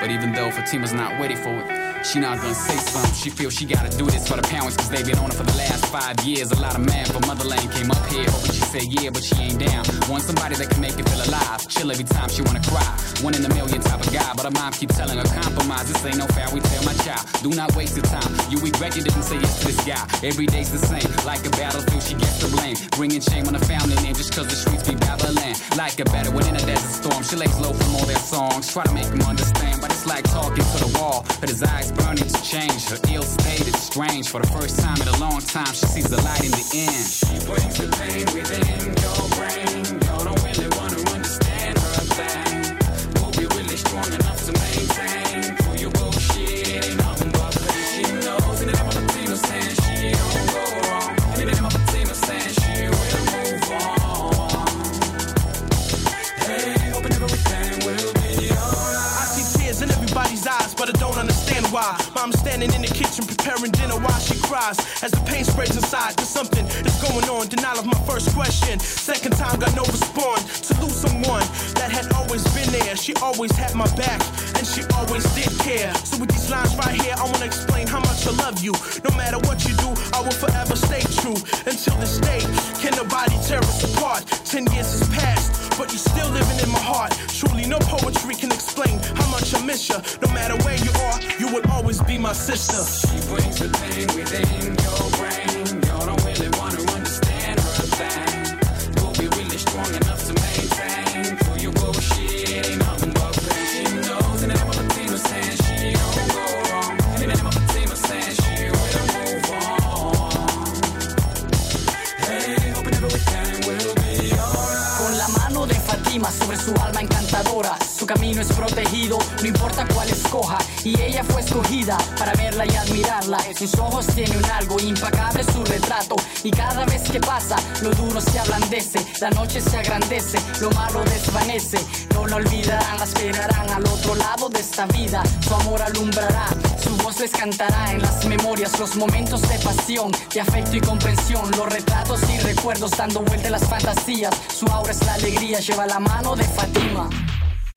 but even though Fatima's not ready for it. She not gonna say something. She feels she gotta do this for the parents, cause they been on it for the last five years. A lot of man from Motherland came up here, hoping she said yeah, but she ain't down. Want somebody that can make her feel alive. Chill every time she wanna cry. One in a million type of guy, but her mom keep telling her compromise. This ain't no fair, we tell my child. Do not waste your time. You regret you didn't say yes to this guy. Every day's the same. Like a battlefield, she gets the blame. Bringing shame on the family name just cause the streets be Babylon. Like a better when in a desert storm. She lays low from all their songs. Try to make him understand, but it's like talking to the wall. But his eyes burning to change. Her ill state is strange. For the first time in a long time, she sees the light in the end. She brings the pain within your brain. Kitchen preparing dinner while she cries. As the pain spreads inside, there's something that's going on. Denial of my first question. Second time, got no response. To lose someone that had always been there. She always had my back, and she always did care. So with these lines right here, I wanna explain how much I love you. No matter what you do, I will forever stay true. Until this day, can nobody tear us apart? Ten years has passed, but you're still living in my heart. Truly, no poetry can explain how much I miss you. No matter where you are, you will always be my sister. She brings the pain within your brain. You don't really want to understand her thing. Will be really strong enough to maintain. For your bullshit ain't nothing but pain. She knows in the name of Latino saying she don't go wrong. In the name of Latino saying she will move on. Hey, hoping everything will be alright. Con la mano de Fatima sobre su alma encantadora, su camino es protegido, no importa cuál escoja, y ella fue escogida para verla y admirarla. En sus ojos tiene un algo impagable su retrato, y cada vez que pasa, lo duro se ablandece, la noche se agrandece, lo malo desvanece. No la olvidarán, la esperarán al otro lado de esta vida, su amor alumbrará, su voz les cantará en las memorias, los momentos de pasión, de afecto y comprensión, los retratos y recuerdos dando vuelta a las fantasías. Su aura es la alegría, lleva la mano de Fatima.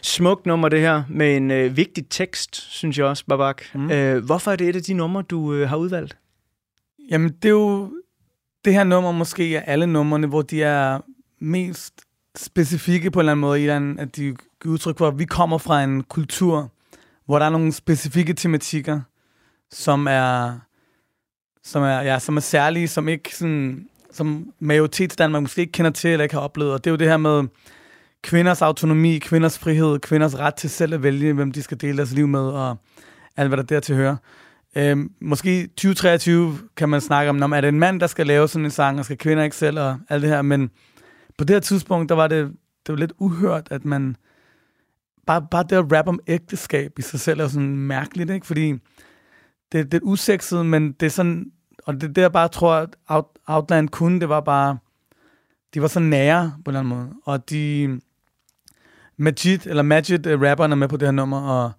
Smukt nummer det her, med en øh, vigtig tekst, synes jeg også, Babak. Mm. Øh, hvorfor er det et af de numre, du øh, har udvalgt? Jamen, det er jo det her nummer måske er alle numrene, hvor de er mest specifikke på en eller anden måde, i den, at de udtryk for, at vi kommer fra en kultur, hvor der er nogle specifikke tematikker, som er, som er, ja, som er særlige, som ikke sådan, som majoritetsdanmark måske ikke kender til eller ikke har oplevet. Og det er jo det her med kvinders autonomi, kvinders frihed, kvinders ret til selv at vælge, hvem de skal dele deres liv med, og alt, hvad der dertil hører. Øhm, måske 2023 kan man snakke om, om er det en mand, der skal lave sådan en sang, og skal kvinder ikke selv, og alt det her, men på det her tidspunkt, der var det, det var lidt uhørt, at man bare, bare det at rap om ægteskab i sig selv er sådan mærkeligt, ikke? Fordi det, det er usekset, men det er sådan Og det der bare tror, at Out, Outland kunne, det var bare, de var så nære på en eller anden måde. Og de, Majid, eller Majid, uh, rapperen er med på det her nummer, og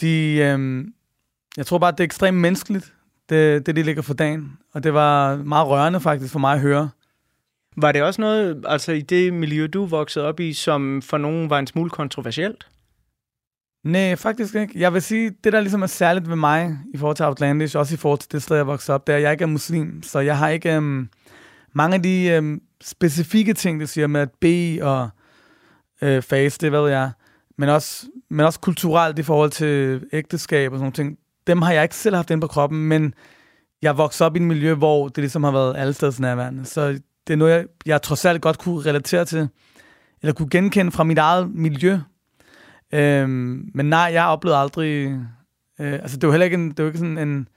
de, øhm, jeg tror bare, det er ekstremt menneskeligt, det, det de ligger for dagen. Og det var meget rørende faktisk for mig at høre. Var det også noget, altså i det miljø, du voksede op i, som for nogen var en smule kontroversielt? Nej, faktisk ikke. Jeg vil sige, det der ligesom er særligt ved mig i forhold til Outlandish, også i forhold til det sted, jeg voksede op, det er, at jeg ikke er muslim. Så jeg har ikke um, mange af de um, specifikke ting, du siger med at bede og øh, fase, det ved jeg. Men også, men også kulturelt i forhold til ægteskab og sådan ting. Dem har jeg ikke selv haft ind på kroppen, men jeg voksede op i et miljø, hvor det ligesom har været alle nærværende. Så det er noget, jeg, jeg trods alt godt kunne relatere til, eller kunne genkende fra mit eget miljø. Øhm, men nej, jeg oplevede aldrig... Øh, altså, det var heller ikke, en, det var ikke sådan en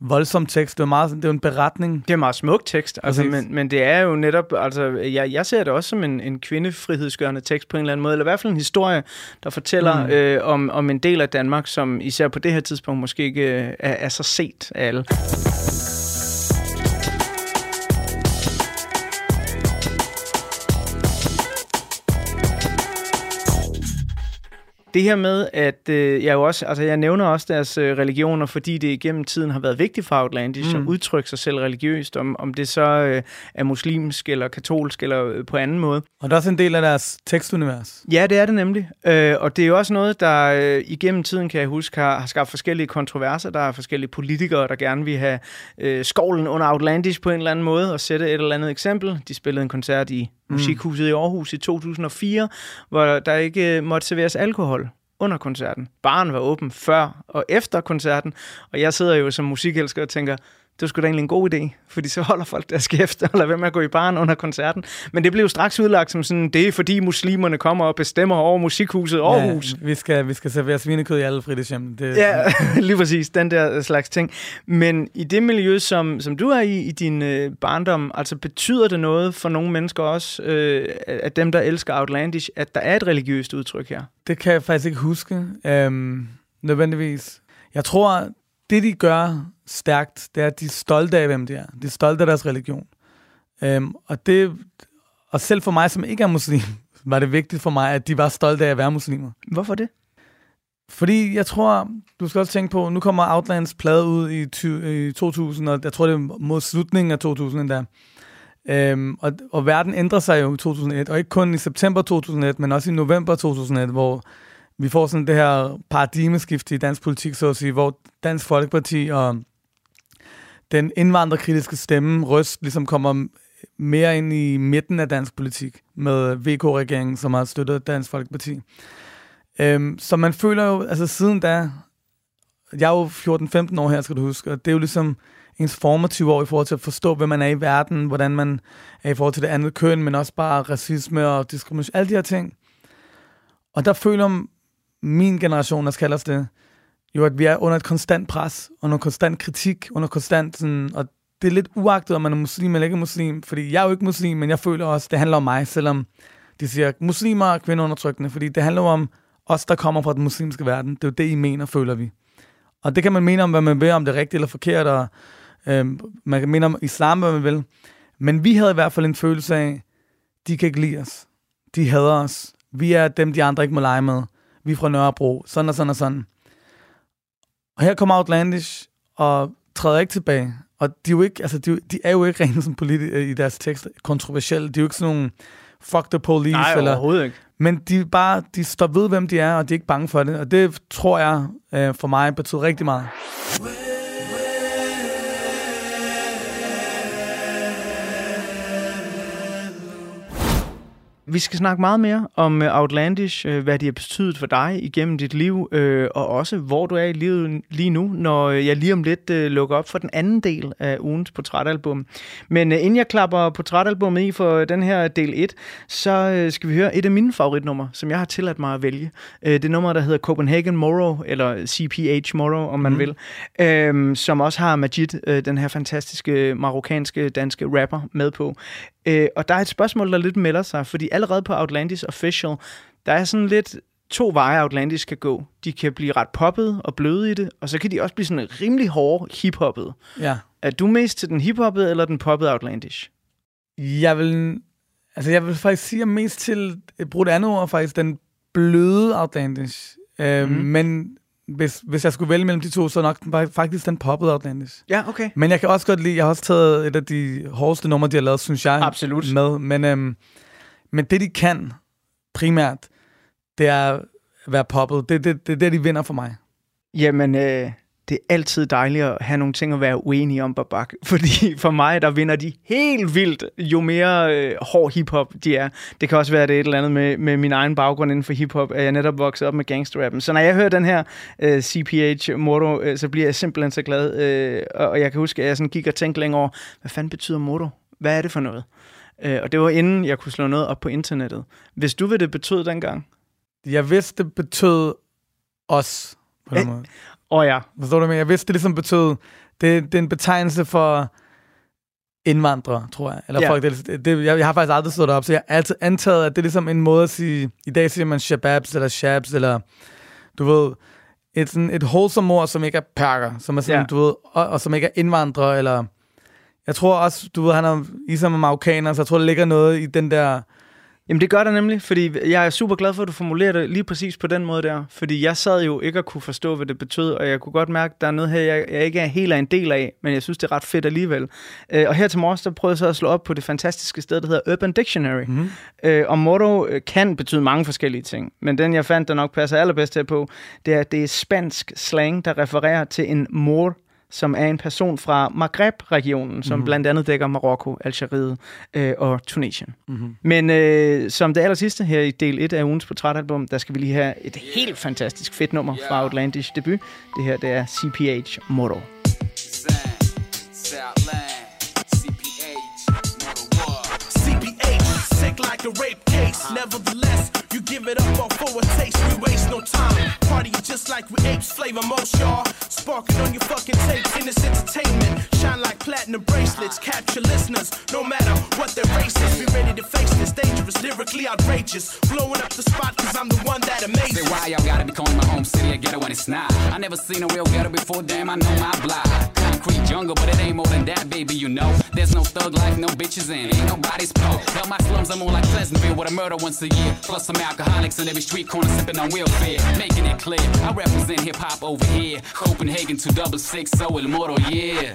voldsom tekst. Det var, meget, det var en beretning. Det er en meget smuk tekst, altså, men, men det er jo netop... Altså, jeg, jeg ser det også som en, en kvindefrihedsgørende tekst på en eller anden måde, eller i hvert fald en historie, der fortæller mm. øh, om, om en del af Danmark, som især på det her tidspunkt måske ikke øh, er, er så set af alle. Det her med, at øh, jeg jo også, altså jeg nævner også deres øh, religioner, fordi det igennem tiden har været vigtigt for Outlandish mm. at udtrykke sig selv religiøst, om, om det så øh, er muslimsk eller katolsk eller øh, på anden måde. Og det er også en del af deres tekstunivers. Ja, det er det nemlig. Øh, og det er jo også noget, der øh, igennem tiden, kan jeg huske, har, har skabt forskellige kontroverser. Der er forskellige politikere, der gerne vil have øh, skovlen under Outlandish på en eller anden måde, og sætte et eller andet eksempel. De spillede en koncert i mm. Musikhuset i Aarhus i 2004, hvor der ikke øh, måtte serveres alkohol under koncerten. Baren var åben før og efter koncerten, og jeg sidder jo som musikelsker og tænker, det var sgu da egentlig en god idé, fordi så holder folk deres kæft og lader være med at gå i baren under koncerten. Men det blev jo straks udlagt som sådan, det er fordi muslimerne kommer og bestemmer over musikhuset Aarhus. Ja, vi skal, vi skal servere svinekød i alle fritidshjem. Det... Ja, lige præcis, den der slags ting. Men i det miljø, som, som du er i, i din øh, barndom, altså betyder det noget for nogle mennesker også, øh, at dem, der elsker Outlandish, at der er et religiøst udtryk her? Det kan jeg faktisk ikke huske, øhm, nødvendigvis. Jeg tror, det de gør stærkt, det er, at de er stolte af, hvem de er. De er stolte af deres religion. Øhm, og, det, og selv for mig, som ikke er muslim, var det vigtigt for mig, at de var stolte af at være muslimer. Hvorfor det? Fordi jeg tror, du skal også tænke på, nu kommer Outlands plade ud i, 20, i 2000, og jeg tror, det er mod slutningen af 2000 endda. Øhm, og, og verden ændrer sig jo i 2001, og ikke kun i september 2001, men også i november 2001, hvor vi får sådan det her paradigmeskift i dansk politik, så at sige, hvor Dansk Folkeparti og den indvandrerkritiske stemme, røst, ligesom kommer mere ind i midten af dansk politik med VK-regeringen, som har støttet Dansk Folkeparti. Øhm, så man føler jo, altså siden da, jeg er jo 14-15 år her, skal du huske, og det er jo ligesom ens formative år i forhold til at forstå, hvem man er i verden, hvordan man er i forhold til det andet køn, men også bare racisme og diskrimination, alle de her ting. Og der føler min generation, der kalder det, jo, at vi er under et konstant pres, under konstant kritik, under konstant sådan, og det er lidt uagtet, om man er muslim eller ikke muslim, fordi jeg er jo ikke muslim, men jeg føler også, det handler om mig, selvom de siger, muslimer er kvindeundertrykkende, fordi det handler om os, der kommer fra den muslimske verden. Det er jo det, I mener, føler vi. Og det kan man mene om, hvad man vil, om det er rigtigt eller forkert, og øh, man kan mene om islam, hvad man vil. Men vi havde i hvert fald en følelse af, de kan ikke lide os. De hader os. Vi er dem, de andre ikke må lege med. Vi er fra Nørrebro. Sådan og sådan og sådan. Og her kommer Outlandish og træder ikke tilbage. Og de er jo ikke, altså, de, de er jo ikke rent som politi- i deres tekst kontroversielle. De er jo ikke sådan nogle fuck the police. Nej, eller, overhovedet ikke. Men de, bare, de står ved, hvem de er, og de er ikke bange for det. Og det tror jeg øh, for mig betyder rigtig meget. Vi skal snakke meget mere om øh, Outlandish, øh, hvad de har betydet for dig igennem dit liv, øh, og også hvor du er i livet lige nu, når jeg lige om lidt lukker op for den anden del af ugens portrætalbum. Men inden jeg klapper portrætalbummet i for den her del 1, så skal vi høre et af mine favoritnumre, som jeg har tilladt mig at vælge. Det nummer, der hedder Copenhagen Morrow, eller CPH Morrow, om man mm. vil, øhm, som også har Majid, den her fantastiske marokkanske danske rapper, med på. Øh, og der er et spørgsmål, der lidt melder sig, fordi allerede på Outlandis Official, der er sådan lidt to veje, Outlandis kan gå. De kan blive ret poppet og bløde i det, og så kan de også blive sådan rimelig hårde hiphoppet. Ja. Er du mest til den hiphoppede eller den poppede Outlandish? Jeg vil, altså jeg vil faktisk sige, at jeg mest til, et brugt andet ord, faktisk den bløde Outlandish. Øh, Mhm. Men hvis, hvis jeg skulle vælge mellem de to, så er nok den, faktisk den poppede Outlandish. Ja, okay. Men jeg kan også godt lide, jeg har også taget et af de hårdeste numre, de har lavet, synes jeg. Absolut. Med. Men, øhm, men det, de kan primært, det er at være poppet. Det, det, det er det, de vinder for mig. Jamen, øh, det er altid dejligt at have nogle ting at være uenige om, Babak. Fordi for mig, der vinder de helt vildt, jo mere øh, hård hiphop de er. Det kan også være, det er et eller andet med, med min egen baggrund inden for hiphop, at jeg netop vokset op med gangsterrappen. Så når jeg hører den her øh, CPH Motto, øh, så bliver jeg simpelthen så glad. Øh, og jeg kan huske, at jeg sådan gik og tænkte længe over, hvad fanden betyder motto? Hvad er det for noget? Øh, og det var inden jeg kunne slå noget op på internettet. Hvis du hvad det betød dengang? Jeg vidste, det betød os. På den måde. Åh ja. Forstår du, hvad jeg vidste, det ligesom betød... Det, det er en betegnelse for indvandrere, tror jeg. Eller Ja. folk, det, det, jeg, jeg har faktisk aldrig stået op, så jeg har altid antaget, at det er ligesom en måde at sige... I dag siger man shababs eller shabs, eller du ved... Et, sådan, et wholesome ord, som ikke er perker, som er sådan, Ja. du ved, og, og, som ikke er indvandrere, eller... Jeg tror også, du ved, han er ligesom er marokkaner, så jeg tror, der ligger noget i den der... Jamen det gør der nemlig, fordi jeg er super glad for, at du formulerer det lige præcis på den måde der. Fordi jeg sad jo ikke at kunne forstå, hvad det betød, og jeg kunne godt mærke, at der er noget her, jeg, jeg ikke er helt af en del af, men jeg synes, det er ret fedt alligevel. Øh, og her til morges, der prøvede jeg så at slå op på det fantastiske sted, der hedder Urban Dictionary. Mm-hmm. Øh, og motto øh, kan betyde mange forskellige ting, men den jeg fandt, der nok passer allerbedst her på, det er, at det er spansk slang, der refererer til en mor, som er en person fra Maghreb-regionen, som Mhm. blandt andet dækker Marokko, Algeriet øh, og Tunesien. Mhm. Men øh, som det aller sidste her i del 1 af ugens portrætalbum, der skal vi lige have et helt fantastisk fedt nummer fra Outlandish debut. Det her, det er CPH Motto. CPH, like a rape case. Nevertheless, you give it up all for a taste. We waste no time. Party just like we apes, flavor most y'all. Sparking on your fucking tape in this entertainment. Shine like platinum bracelets, capture listeners. No matter what their race is, be ready to face this dangerous, lyrically outrageous. Blowing up the spot cause I'm the one that amazes. Say why y'all gotta be calling my home city a ghetto when it's not. I never seen a real ghetto before, damn, I know my block. Jungle, but it ain't more than that, baby, you know. There's no thug life, no bitches in, ain't nobody's pro. Hell, my slums are more like Pleasantville with a murder once a year. Plus some alcoholics in every street corner sipping on welfare. Making it clear, I represent hip hop over here. Copenhagen 266, so immortal, yeah.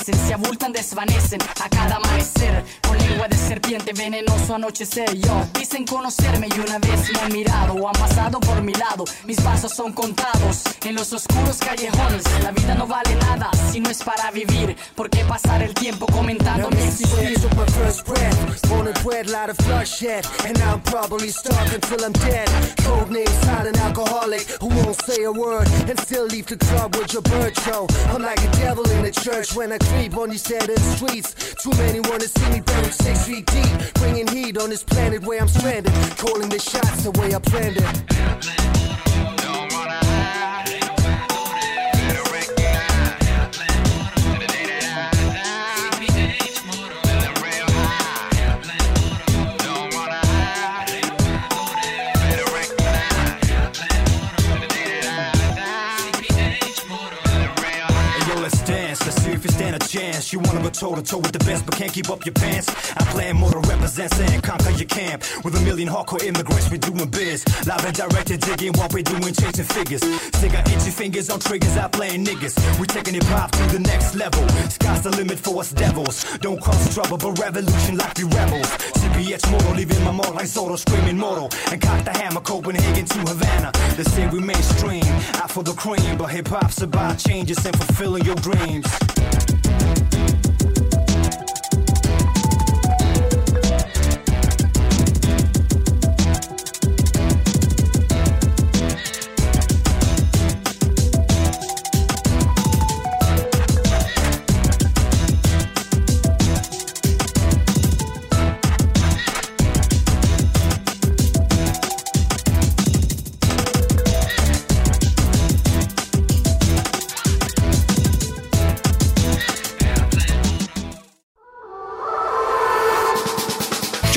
Crecen, se abultan, desvanecen a cada amanecer. Con lengua de serpiente, venenoso anochecer. Yo, dicen conocerme y una vez me han mirado o han pasado por mi lado. Mis pasos son contados en los oscuros callejones. La vida no vale nada si no es para vivir. ¿Por qué pasar el tiempo comentando mi existir? won't say a word and still leave the club with your bird show. I'm like a devil in a church when I creep on these end streets. Too many wanna see me buried six feet deep. Bringing heat on this planet where I'm stranded. Calling the shots the way I planned it. Let's see if you stand a chance. You wanna go toe to toe with the best, but can't keep up your pants. I plan more to represent and conquer your camp. With a million hardcore immigrants, we doing biz. Live and directed, digging what we doing, chasing figures. Stick our itchy fingers on triggers, I playing niggas. We taking hip hop to the next level. Sky's the limit for us devils. Don't cause trouble, but revolution like we rebels. CPH mortal, leaving my mark like Soto, screaming mortal. And cock the hammer, Copenhagen to Havana. They say we mainstream, out for the cream. But hip hop's about changes and fulfilling your dreams. Yeah.